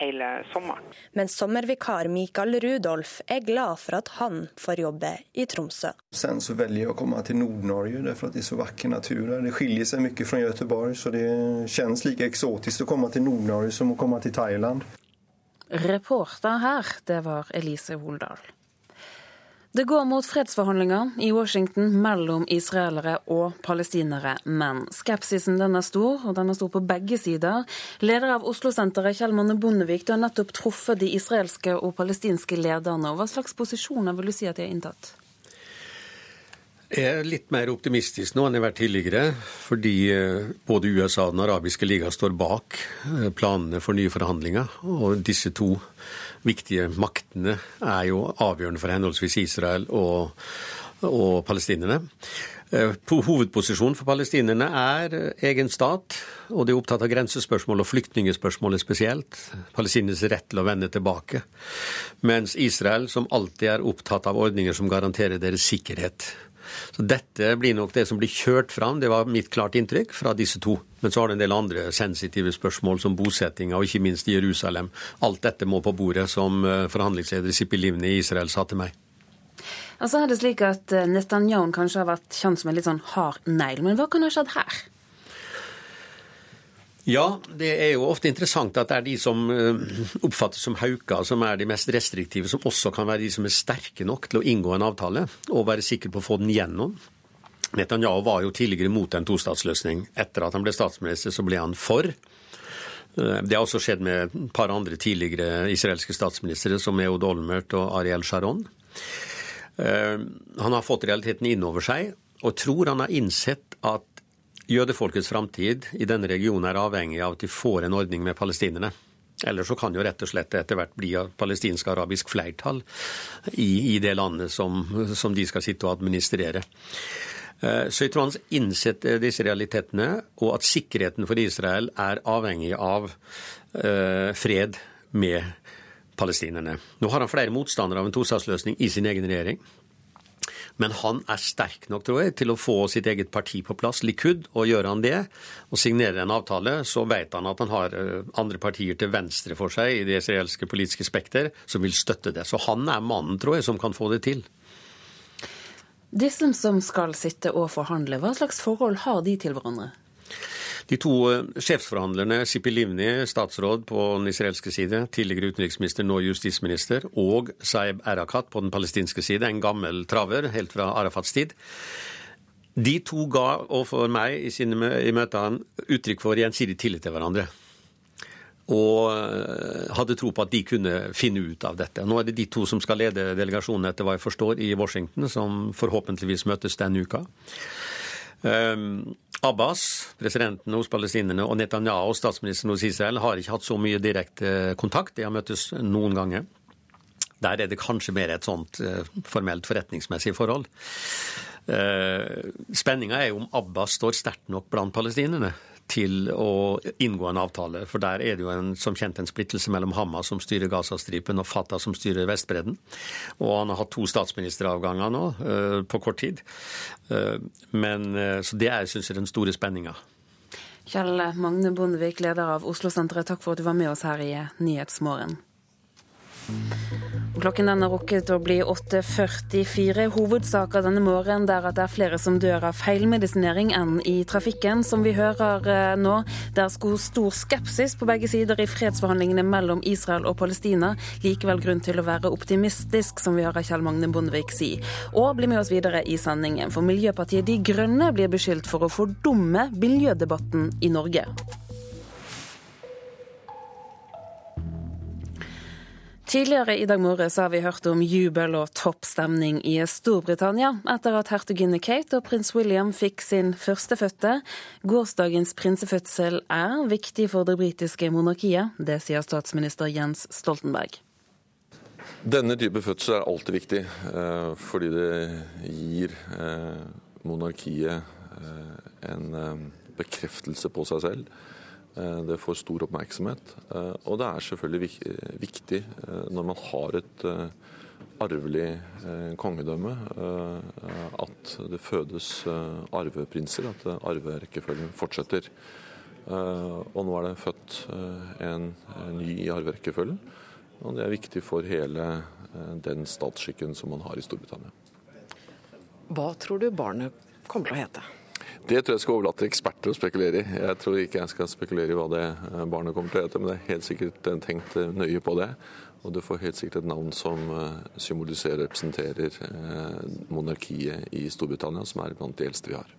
[SPEAKER 42] hele sommeren.
[SPEAKER 40] Men sommervikar Mikael Rudolf er glad for at han får jobbe i Tromsø.
[SPEAKER 41] Sen så velger jeg å komme til Nord-Norge for det er så vakker natur. Det skiljer seg mye fra Göteborg, så det kjennes like eksotisk å komme til Nord-Norge som å komme til Thailand.
[SPEAKER 1] Reporter her, det var Elise Holdal. Det går mot fredsforhandlinger i Washington mellom israelere og palestinere, men skepsisen den er stor, og den er stor på begge sider. Leder av Oslo-senteret, Kjell Manne Bondevik, du har nettopp truffet de israelske og palestinske lederne. Hva slags posisjoner vil du si at de har inntatt?
[SPEAKER 43] Jeg er litt mer optimistisk nå enn jeg har vært tidligere, fordi eh, både USA og Den arabiske liga står bak eh, planene for nye forhandlinger. Og disse to viktige maktene er jo avgjørende for henholdsvis Israel og, og palestinerne. Eh, hovedposisjonen for palestinerne er egen stat, og de er opptatt av grensespørsmål og flyktningspørsmålet spesielt. Palestinernes rett til å vende tilbake. Mens Israel, som alltid er opptatt av ordninger som garanterer deres sikkerhet. Så Dette blir nok det som blir kjørt fram, det var mitt klart inntrykk fra disse to. Men så har det en del andre sensitive spørsmål, som bosettinga og ikke minst Jerusalem. Alt dette må på bordet, som eh, forhandlingsleder Sippi Livni i Israel sa til meg.
[SPEAKER 1] Altså er det slik at eh, Netanyahu kanskje har vært kjent som en litt sånn hard negl, men hva kan ha skjedd her?
[SPEAKER 43] Ja, det er jo ofte interessant at det er de som eh, oppfattes som hauker, som er de mest restriktive, som også kan være de som er sterke nok til å inngå en avtale og være sikre på å få den gjennom. Netanyahu var jo tidligere mot en tostatsløsning. Etter at han ble statsminister, så ble han for. Eh, det har også skjedd med et par andre tidligere israelske statsministre, som Eod Olmert og Ariel Sharon. Eh, han har fått realiteten innover seg, og tror han har innsett at Jødefolkets framtid i denne regionen er avhengig av at de får en ordning med palestinerne. Eller så kan jo rett og slett etter hvert bli palestinsk-arabisk flertall i, i, det landet som, som, de skal sitte og administrere. Eh, så jeg tror han innsetter disse realitetene, og at sikkerheten for Israel er avhengig av uh, fred med palestinerne. Nå har han flere motstandere av en tostatsløsning i sin egen regjering. Men han er sterk nok, tror jeg, til å få sitt eget parti på plass, Likud. Og gjør han det, og signerer en avtale, så vet han at han har eh, andre partier til venstre for seg i det israelske politiske spekter som vil støtte det. Så han er mannen, tror jeg, som kan få det til.
[SPEAKER 1] Disse som skal sitte og forhandle, hva slags forhold har de til hverandre?
[SPEAKER 43] De to eh, sjefsforhandlerne, Sipi Livni, statsråd på den israelske side, tidligere utenriksminister, nå justisminister, og Saeb Erakat på den palestinske side, en gammel traver helt fra Arafats tid. De to ga overfor meg i, sine, i møtene uttrykk for gjensidig tillit til hverandre. Og eh, hadde tro på at de kunne finne ut av dette. Nå er det de to som skal lede delegasjonen, etter hva jeg forstår, i Washington, som forhåpentligvis møtes denne uka. Um, Abbas, presidenten hos palestinerne, og Netanyahu, statsministeren hos Israel, har ikke hatt så mye direkte kontakt. De har møttes noen ganger. Der er det kanskje mer et sånt uh, formelt forretningsmessig forhold. Uh, Spenninga er jo om Abbas står sterkt nok blant palestinerne til å inngå en avtale. For der er det jo en, som kjent en splittelse mellom Hamas, som styrer Gazastripen, og Fatah, som styrer Vestbredden. Og han har hatt to statsministeravganger nå uh, på kort tid. Uh, men, uh, så det er synes jeg, den store spenninga.
[SPEAKER 1] Kjell Magne Bondevik, leder av Oslo-senteret, takk for at du var med oss her i Nyhetsmorgen. Klokken den har rukket å bli 8.44. Hovedsaker denne morgenen er at det er flere som dør av feilmedisinering enn i trafikken. Som vi hører eh, nå, det er stor skepsis på begge sider i fredsforhandlingene mellom Israel og Palestina. Likevel grunn til å være optimistisk, som vi hører Kjell Magne Bondevik si. Og bli med oss videre i sendingen, for Miljøpartiet De Grønne blir beskyldt for å fordumme miljødebatten i Norge. Tidligere i dag morges har vi hørt om jubel og toppstemning i Storbritannia etter at hertuginne Kate og prins William fikk sin førstefødte. Gårsdagens prinsefødsel er viktig for det britiske monarkiet. Det sier statsminister Jens Stoltenberg.
[SPEAKER 44] Denne type fødsel er alltid viktig, eh, fordi det gir eh, monarkiet eh, en bekreftelse på seg selv. Det får stor oppmerksomhet. Og det er selvfølgelig viktig når man har et arvelig kongedømme, at det fødes arveprinser, at arverekkefølgen fortsetter. Og nå er det født en ny i arverekkefølgen. Og det er viktig for hele den statsskikken som man har i Storbritannia.
[SPEAKER 45] Hva tror du barnet kommer til å hete?
[SPEAKER 44] Det tror jeg skal overlate til eksperter å spekulere i. Jeg tror ikke jeg skal spekulere i hva det barnet kommer til å hete, men det er helt sikkert tenkt nøye på det. Og du får helt sikkert et navn som symboliserer og representerer monarkiet i Storbritannia, som er blant de eldste vi har.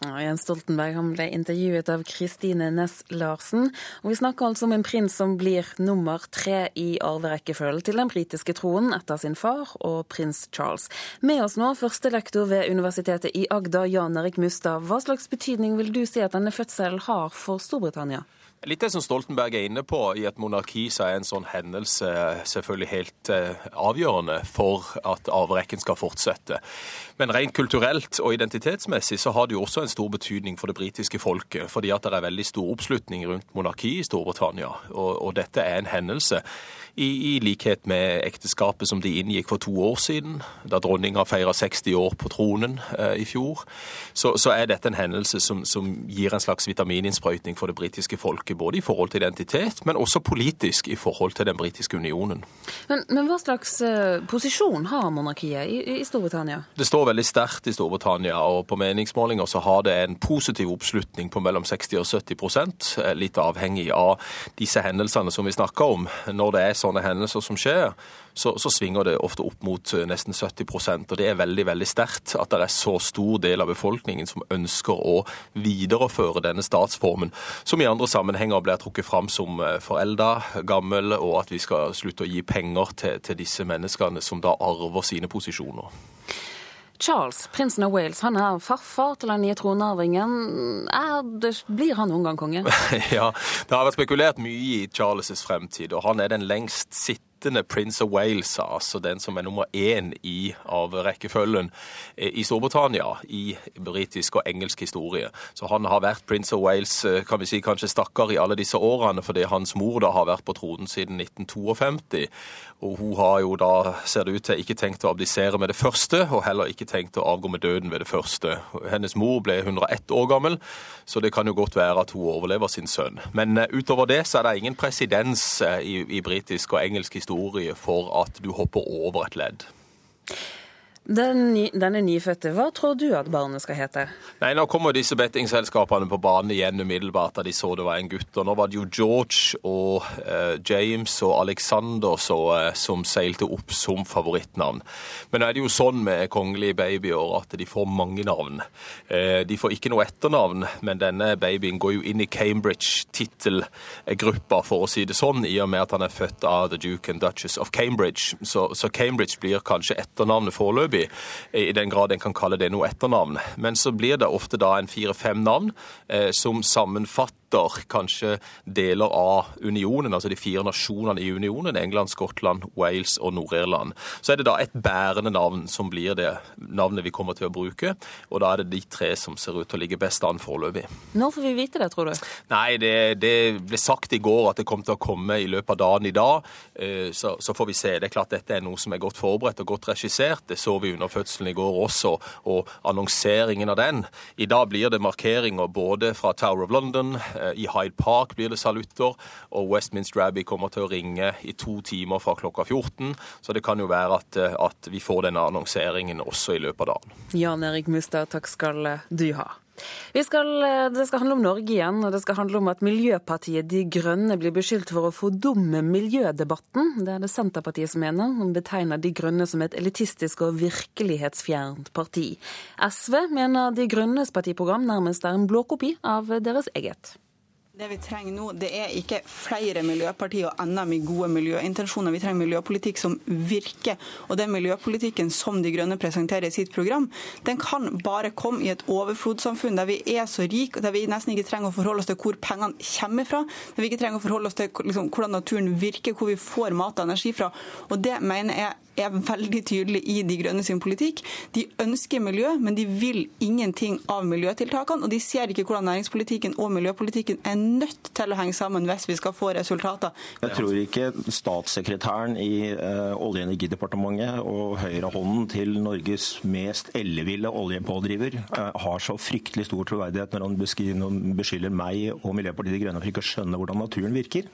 [SPEAKER 1] Jens Stoltenberg ble intervjuet av Kristine Næss Larsen. Og vi snakker altså om en prins som blir nummer tre i arverekkefølgen til den britiske tronen etter sin far og prins Charles. Med oss nå førstelektor ved Universitetet i Agder, Jan Erik Mustad. Hva slags betydning vil du si at denne fødselen har for Storbritannia?
[SPEAKER 46] Litt det som Stoltenberg er inne på. I et monarki så er en sånn hendelse selvfølgelig helt avgjørende for at arverekken skal fortsette. Men rent kulturelt og identitetsmessig så har det jo også en stor betydning for det britiske folket. Fordi at det er veldig stor oppslutning rundt monarkiet i Storbritannia. Og, og dette er en hendelse i, i, likhet med ekteskapet som de inngikk for to år siden, da dronninga feira 60 år på tronen eh, i fjor. Så, så, er dette en hendelse som, som gir en slags vitamininnsprøytning for det britiske folket. Både i forhold til identitet, men også politisk i forhold til den britiske unionen.
[SPEAKER 1] Men, men hva slags uh, posisjon har monarkiet i, i Storbritannia?
[SPEAKER 46] Det står veldig sterkt i Storbritannia, og på meningsmålinger så har det en positiv oppslutning på mellom 60 og 70% litt avhengig av disse hendelsene som vi snakker om. Når det er sånne hendelser som skjer, så, så, svinger det ofte opp mot nesten 70% og Det er veldig veldig sterkt at det er så stor del av befolkningen som ønsker å videreføre denne statsformen, som i andre sammenhenger blir trukket fram som forelda, gammel, og at vi skal slutte å gi penger til, til disse menneskene som da arver sine posisjoner.
[SPEAKER 1] Charles, prinsen av Wales, han er farfar til den nye tronarvingen. blir han noen gang konge?
[SPEAKER 46] ja, det har vært spekulert mye i Charles' fremtid, og han er den lengst sittende Prince of Wales, altså den som er nummer én i av rekkefølgen i Storbritannia i britisk og engelsk historie. Så han har vært Prince of Wales kan vi si, kanskje stakkar i alle disse årene, fordi hans mor da har vært på tronen siden 1952. Og hun har jo da, ser det ut til, ikke tenkt å abdisere med det første, og heller ikke tenkt å avgå med døden ved det første. Hennes mor ble 101 år gammel, så det kan jo godt være at hun overlever sin sønn. Men utover det så er det ingen presedens i, i britisk og engelsk historie for at du hopper over et ledd.
[SPEAKER 1] Den, denne nyfødte, hva tror du at barnet skal hete?
[SPEAKER 46] Nei, Nå kommer disse bettingselskapene på banen igjen umiddelbart da de så det var en gutt. og Nå var det jo George og eh, James og Alexander så, eh, som seilte opp som favorittnavn. Men nå er det jo sånn med kongelige babyer at de får mange navn. Eh, de får ikke noe etternavn, men denne babyen går jo inn i Cambridge-tittelgruppa, for å si det sånn, i og med at han er født av The Duke and Duchess of Cambridge. Så, så Cambridge blir kanskje etternavnet foreløpig i den grad en kan kalle det noe etternavn. Men så blir det ofte da en fire-fem navn eh, som sammenfatter kanskje deler av unionen, altså de fire nasjonene i unionen, England, Skottland, Wales og Nord-Irland. Så er det da et bærende navn som blir det navnet vi kommer til å bruke, og da er det de tre som ser ut til å ligge best an foreløpig.
[SPEAKER 1] Når får vi vite det, tror du?
[SPEAKER 46] Nei, det, det ble sagt i går at det kom til å komme i løpet av dagen i dag, så, så får vi se. Det er klart dette er noe som er godt forberedt og godt regissert. Det så vi under fødselen i går også, og annonseringen av den. I dag blir det markeringer både fra Tower of London, i Hyde Park blir det salutter, og Westminster Abbey kommer til å ringe i to timer fra klokka 14. Så det kan jo være at, at vi får denne annonseringen også i løpet av dagen.
[SPEAKER 1] Jan Erik Mustad, takk skal du ha. Skal, det skal handle om Norge igjen, og det skal handle om at Miljøpartiet De Grønne blir beskyldt for å fordumme miljødebatten. Det er det Senterpartiet som mener. De betegner De Grønne som et elitistisk og virkelighetsfjernt parti. SV mener De Grønnes partiprogram nærmest er en blåkopi av deres eget.
[SPEAKER 32] Det vi trenger nå, det er ikke flere miljøpartier og NM i gode miljøintensjoner. Vi trenger miljøpolitikk som virker. Og den miljøpolitikken som De Grønne presenterer i sitt program, den kan bare komme i et overflodssamfunn der vi er så rike, der vi nesten ikke trenger å forholde oss til hvor pengene kommer fra, der vi ikke trenger å forholde oss til liksom, hvordan naturen virker, hvor vi får mat og energi fra. Og det mener jeg er veldig tydelig i De grønne sin politikk. De ønsker miljø, men de vil ingenting av miljøtiltakene. Og de ser ikke hvordan næringspolitikken og miljøpolitikken er nødt til å henge sammen hvis vi skal få resultater.
[SPEAKER 31] Jeg tror ikke statssekretæren i uh, Olje- og energidepartementet og høyrehånden til Norges mest elleville oljepådriver uh, har så fryktelig stor troverdighet når han beskylder meg og Miljøpartiet De Grønne for ikke å skjønne hvordan naturen virker.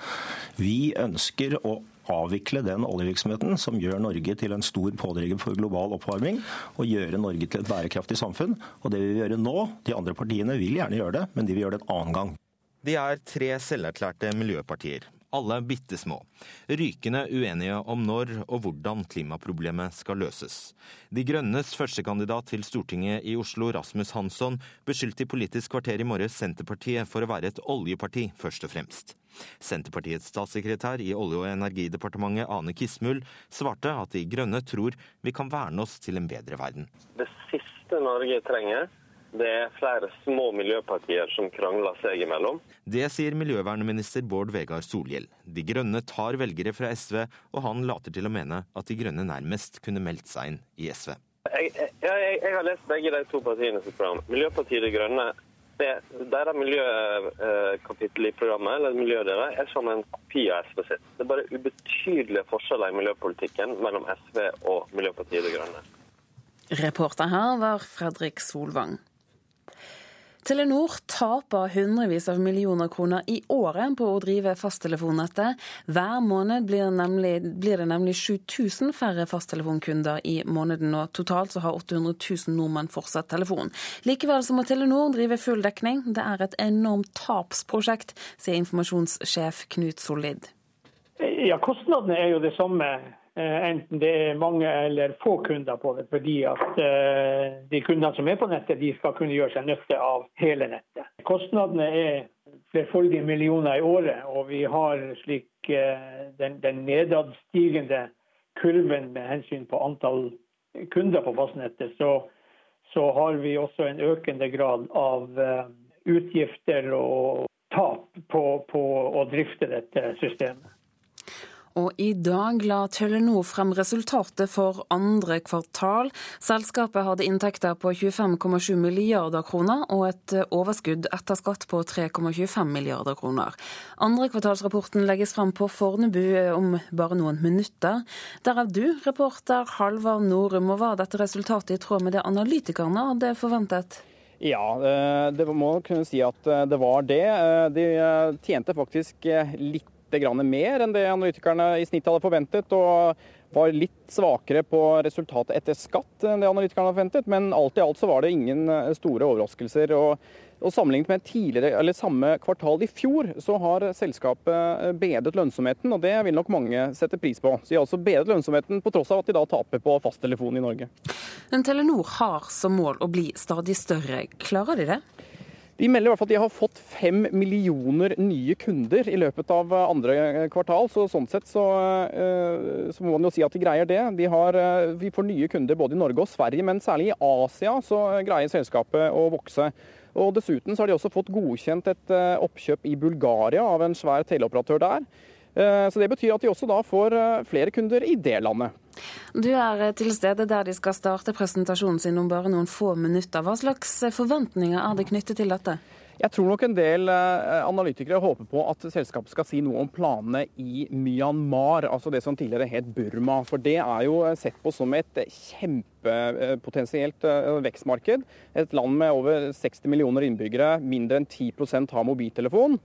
[SPEAKER 31] Vi ønsker å avvikle den oljevirksomheten som gjør Norge til en stor pådriver for global oppvarming, og gjøre Norge til et bærekraftig samfunn. Og det vil vi gjøre nå. De andre partiene vil gjerne gjøre det, men de vil gjøre det en annen gang.
[SPEAKER 30] De er tre selverklærte miljøpartier alle bitte små. Rykende uenige om når og hvordan klimaproblemet skal løses. De Grønnes førstekandidat til Stortinget i Oslo, Rasmus Hansson, beskyldte i Politisk kvarter i morges Senterpartiet for å være et oljeparti, først og fremst. Senterpartiets statssekretær i Olje- og energidepartementet, Ane Kismul, svarte at De Grønne tror vi kan verne oss til en bedre verden.
[SPEAKER 33] Det siste Norge trenger, det er flere små miljøpartier som krangler seg imellom.
[SPEAKER 30] Det sier miljøvernminister Bård Vegar Solhjell. De Grønne tar velgere fra SV, og han later til å mene at De Grønne nærmest kunne meldt seg inn i SV.
[SPEAKER 33] Jeg, jeg, jeg, jeg har lest begge de to partiene sitt program. Miljøpartiet De Grønne det, deres miljøkapittel i programmet eller miljødelen, er som en kopi av SV sitt. Det er bare ubetydelige forskjeller i miljøpolitikken mellom SV og Miljøpartiet De Grønne.
[SPEAKER 1] Reporter her var Fredrik Solvang. Telenor taper hundrevis av millioner kroner i året på å drive fasttelefonnettet. Hver måned blir, nemlig, blir det nemlig 7000 færre fasttelefonkunder i måneden, og totalt så har 800 000 nordmenn fortsatt telefon. Likevel så må Telenor drive full dekning. Det er et enormt tapsprosjekt, sier informasjonssjef Knut Solid.
[SPEAKER 47] Ja, Kostnadene er jo det samme enten det er mange eller få kunder på det, fordi at eh, de kundene som er på nettet, de skal kunne gjøre seg nytte av hele nettet. Kostnadene er flerfoldige millioner i året, og vi har slik eh, den, den nedadstigende kurven med hensyn på antall kunder på fastnettet, så, så har vi også en økende grad av utgifter og tap på, på å drifte dette systemet.
[SPEAKER 1] Og i dag la Telenor frem resultatet for andre kvartal. Selskapet hadde inntekter på 25,7 milliarder kroner og et overskudd etter skatt på 3,25 milliarder kroner. Andre kvartalsrapporten legges frem på Fornebu om bare noen minutter. Der er du, reporter Halvard Norum, og var dette resultatet i tråd med det analytikerne hadde forventet?
[SPEAKER 48] Ja, eh, det må kunne si at eh, det var det. Eh, de tjente faktisk litt mer enn det analytikerne i snitt hadde forventet. og var litt svakere på resultatet etter skatt enn det analytikerne hadde forventet. Men alt i alt så var det ingen eh, store overraskelser. og, og Sammenlignet med eller samme kvartal i fjor, så har selskapet eh, bedret lønnsomheten. og Det vil nok mange sette pris på. Så de har altså bedret lønnsomheten på tross av at de da taper på fasttelefonen i Norge.
[SPEAKER 1] Men Telenor har som mål å bli stadig større. Klarer de det?
[SPEAKER 48] De melder i hvert fall at de har fått fem millioner nye kunder i løpet av eh, andre eh, kvartal. så Sånn sett så, eh, så må man jo si at de greier det. De har, vi får nye kunder både i Norge og Sverige, men særlig i Asia så greier selskapet å vokse. Og Dessuten så har de også fått godkjent et oppkjøp i Bulgaria av en svær teleoperatør der. Så Det betyr at de også da får flere kunder i det landet.
[SPEAKER 1] Du er til stede der de skal starte presentasjonen sin om bare noen få minutter. Hva slags forventninger er det knyttet til dette?
[SPEAKER 48] Jeg tror nok en del eh, analytikere håper på at selskapet skal si noe om planene i Myanmar, altså det som tidligere het Burma. For det er jo sett på som et kjempepotensielt eh, vekstmarked. Et land med over 60 millioner innbyggere, mindre enn 10% har mobiltelefon.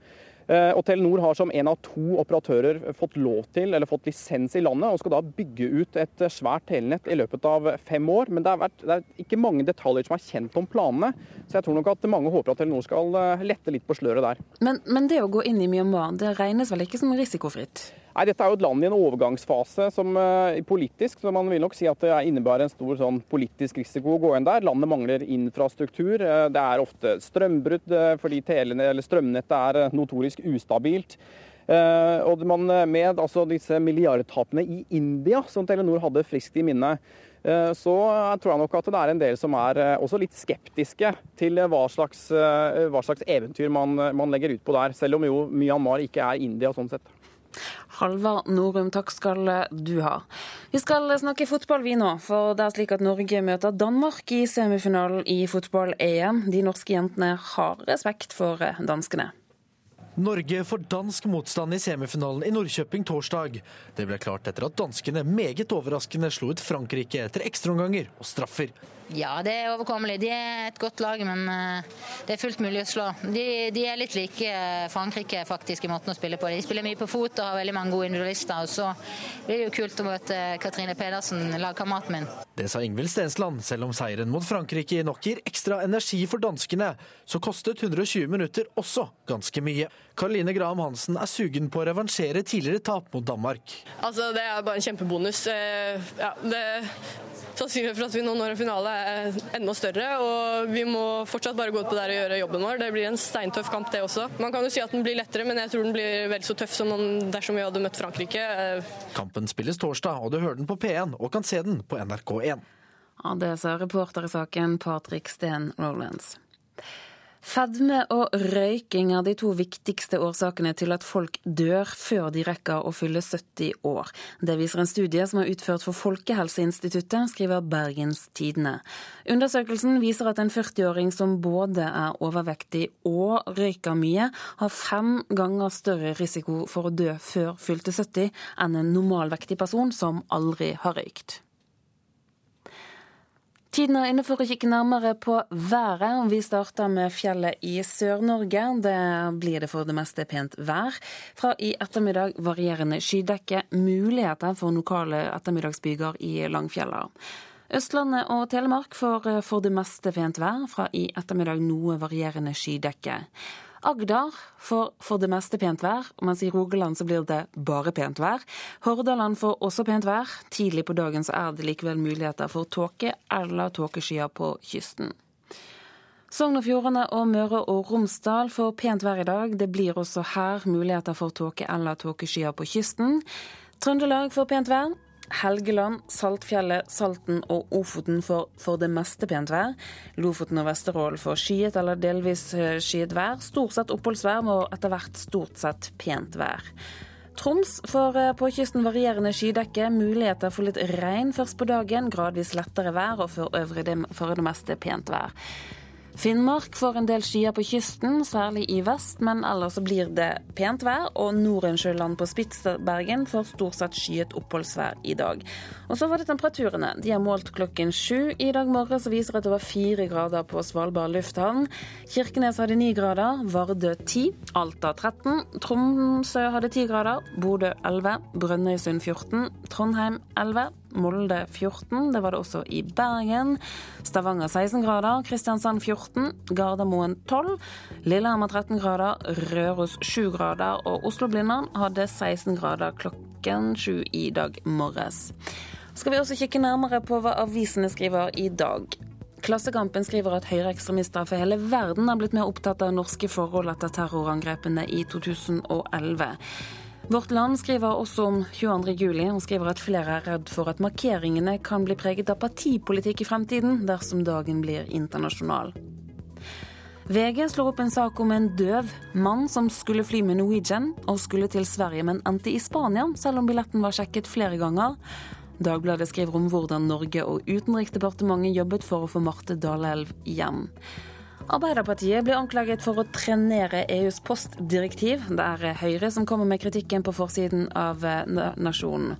[SPEAKER 48] Eh, og Telenor har som en av to operatører fått lov til, eller fått lisens i landet, og skal da bygge ut et svært telenett i løpet av fem år. Men det, vært, det, er ikke mange detaljer som er kjent om planene, så jeg tror nok at mange håper at Telenor skal eh, lette litt på sløret der.
[SPEAKER 1] Men, men det å gå inn i Myanmar, det regnes vel ikke som risikofritt?
[SPEAKER 48] Nei, Dette er jo et land i en overgangsfase som uh, politisk, så man vil nok si at det innebærer en stor sånn, politisk risiko å gå inn der. Landet mangler infrastruktur. Uh, det er ofte strømbrudd uh, fordi strømnettet er notorisk ustabilt. og man, Med altså, disse milliardtapene i India, som Telenor hadde friskt i minne, så tror jeg nok at det er en del som er også litt skeptiske til hva slags, hva slags eventyr man, man legger ut på der. Selv om jo Myanmar ikke er India sånn sett.
[SPEAKER 1] Halvard Norum, takk skal du ha. Vi skal snakke fotball vi nå, for det er slik at Norge møter Danmark i semifinalen i fotball-EM. De norske jentene har respekt for danskene.
[SPEAKER 18] Norge får dansk motstand i semifinalen i Nordkjøping torsdag. Det ble klart etter at danskene meget overraskende slo ut Frankrike etter ekstraomganger og straffer.
[SPEAKER 19] Ja, det er overkommelig. De er et godt lag, men eh, det er fullt mulig å slå. De, de, er litt like eh, Frankrike faktisk i måten å spille på. De spiller mye på fot og har veldig mange gode individualister. Og så blir det jo kult å møte Katrine Pedersen, lagkameraten min.
[SPEAKER 18] Det sa Ingvild Stensland. Selv om seieren mot Frankrike nok gir ekstra energi for danskene, så kostet 120 minutter også ganske mye. Karoline Graham Hansen er sugen på å revansjere tidligere tap mot Danmark.
[SPEAKER 20] Altså, Det er bare en kjempebonus. Eh, ja, det Sannsynligheten for at vi nå når en finale enda større, og vi må fortsatt bare gå ut på der og gjøre jobben vår. Det blir en steintøff kamp, det også. Man kan jo si at den blir lettere, men jeg tror den blir vel så tøff som dersom vi hadde møtt Frankrike.
[SPEAKER 18] Kampen spilles torsdag, og du hører den på P1 og kan se den på NRK1.
[SPEAKER 1] Ja, det sa reporter i saken Patrick Steen Rowlands. Fedme og røyking er de to viktigste årsakene til at folk dør før de rekker å fylle 70 år. Det viser en studie som er utført for Folkehelseinstituttet, skriver Bergens Tidende. Undersøkelsen viser at en 40-åring som både er overvektig og røyker mye, har fem ganger større risiko for å dø før fylte 70 enn en normalvektig person som aldri har røykt. Tiden er inne for å kikke nærmere på været. Vi starter med fjellet i Sør-Norge. Det blir det for det meste pent vær. Fra i ettermiddag varierende skydekke. Muligheter for lokale ettermiddagsbyger i Langfjella. Østlandet og Telemark får for det meste pent vær. Fra i ettermiddag noe varierende skydekke. Agder får for det meste pent vær, mens i Rogaland så blir det bare pent vær. Hordaland får også pent vær. Tidlig på dagen så er det likevel muligheter for tåke eller tåkeskyer på kysten. Sogn og Fjordane og Møre og Romsdal får pent vær i dag. Det blir også her muligheter for tåke eller tåkeskyer på kysten. Trøndelag får pent vær. Helgeland, Saltfjellet, Salten og Ofoten får for det meste pent vær. Lofoten og Vesterålen får skyet eller delvis eh, skyet vær. Stort sett oppholdsvær og etter hvert stort sett pent vær. Troms får eh, på kysten varierende skydekke, muligheter for litt regn først på dagen, gradvis lettere vær og for øvrig det, for det meste pent vær. Finnmark får en del skyer på kysten, særlig i vest, men ellers blir det pent vær. Og Norensjøland på Spitsbergen får stort sett skyet oppholdsvær i dag. Og så var det temperaturene. De er målt klokken sju i dag morges og viser at det var fire grader på Svalbard lufthavn. Kirkenes hadde ni grader, Vardø ti, Alta 13, Tromsø hadde ti grader, Bodø 11, Brønnøysund 14, Trondheim 11. Molde 14. Det var det også i Bergen. Stavanger 16 grader. Kristiansand 14. Gardermoen 12. Lillehammer 13 grader. Røros 7 grader. Og Oslo-Blindern hadde 16 grader klokken 7 i dag morges. Skal vi også kikke nærmere på hva avisene skriver i dag. Klassekampen skriver at høyreekstremister for hele verden har blitt mer opptatt av norske forhold etter terrorangrepene i 2011. Vårt Land skriver også om 22. juli, og skriver at flere er redd for at markeringene kan bli preget av partipolitikk i fremtiden, dersom dagen blir internasjonal. VG slår opp en sak om en døv mann som skulle fly med Norwegian og skulle til Sverige, men endte i Spania, selv om billetten var sjekket flere ganger. Dagbladet skriver om hvordan Norge og Utenriksdepartementet jobbet for å få Marte Dalelv hjem. Arbeiderpartiet blir anklaget for å trenere EUs postdirektiv. Det er Høyre som kommer med kritikken på forsiden av eh, Nasjonen.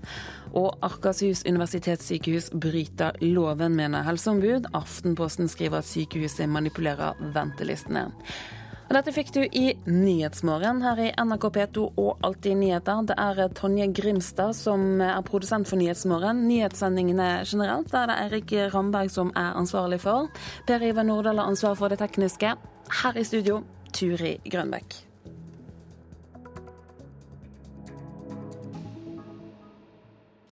[SPEAKER 1] Og Akershus universitetssykehus bryter loven, mener helseombud. Aftenposten skriver at sykehuset manipulerer ventelistene. Og dette fikk du i Nyhetsmorgen her i NRK P2 og Alltid nyheter. Det er Tonje Grimstad som er produsent for Nyhetsmorgen. Nyhetssendingene generelt er det Eirik Ramberg som er ansvarlig for. Per Ivar Nordahl har ansvar for det tekniske. Her i studio, Turi Grønbekk.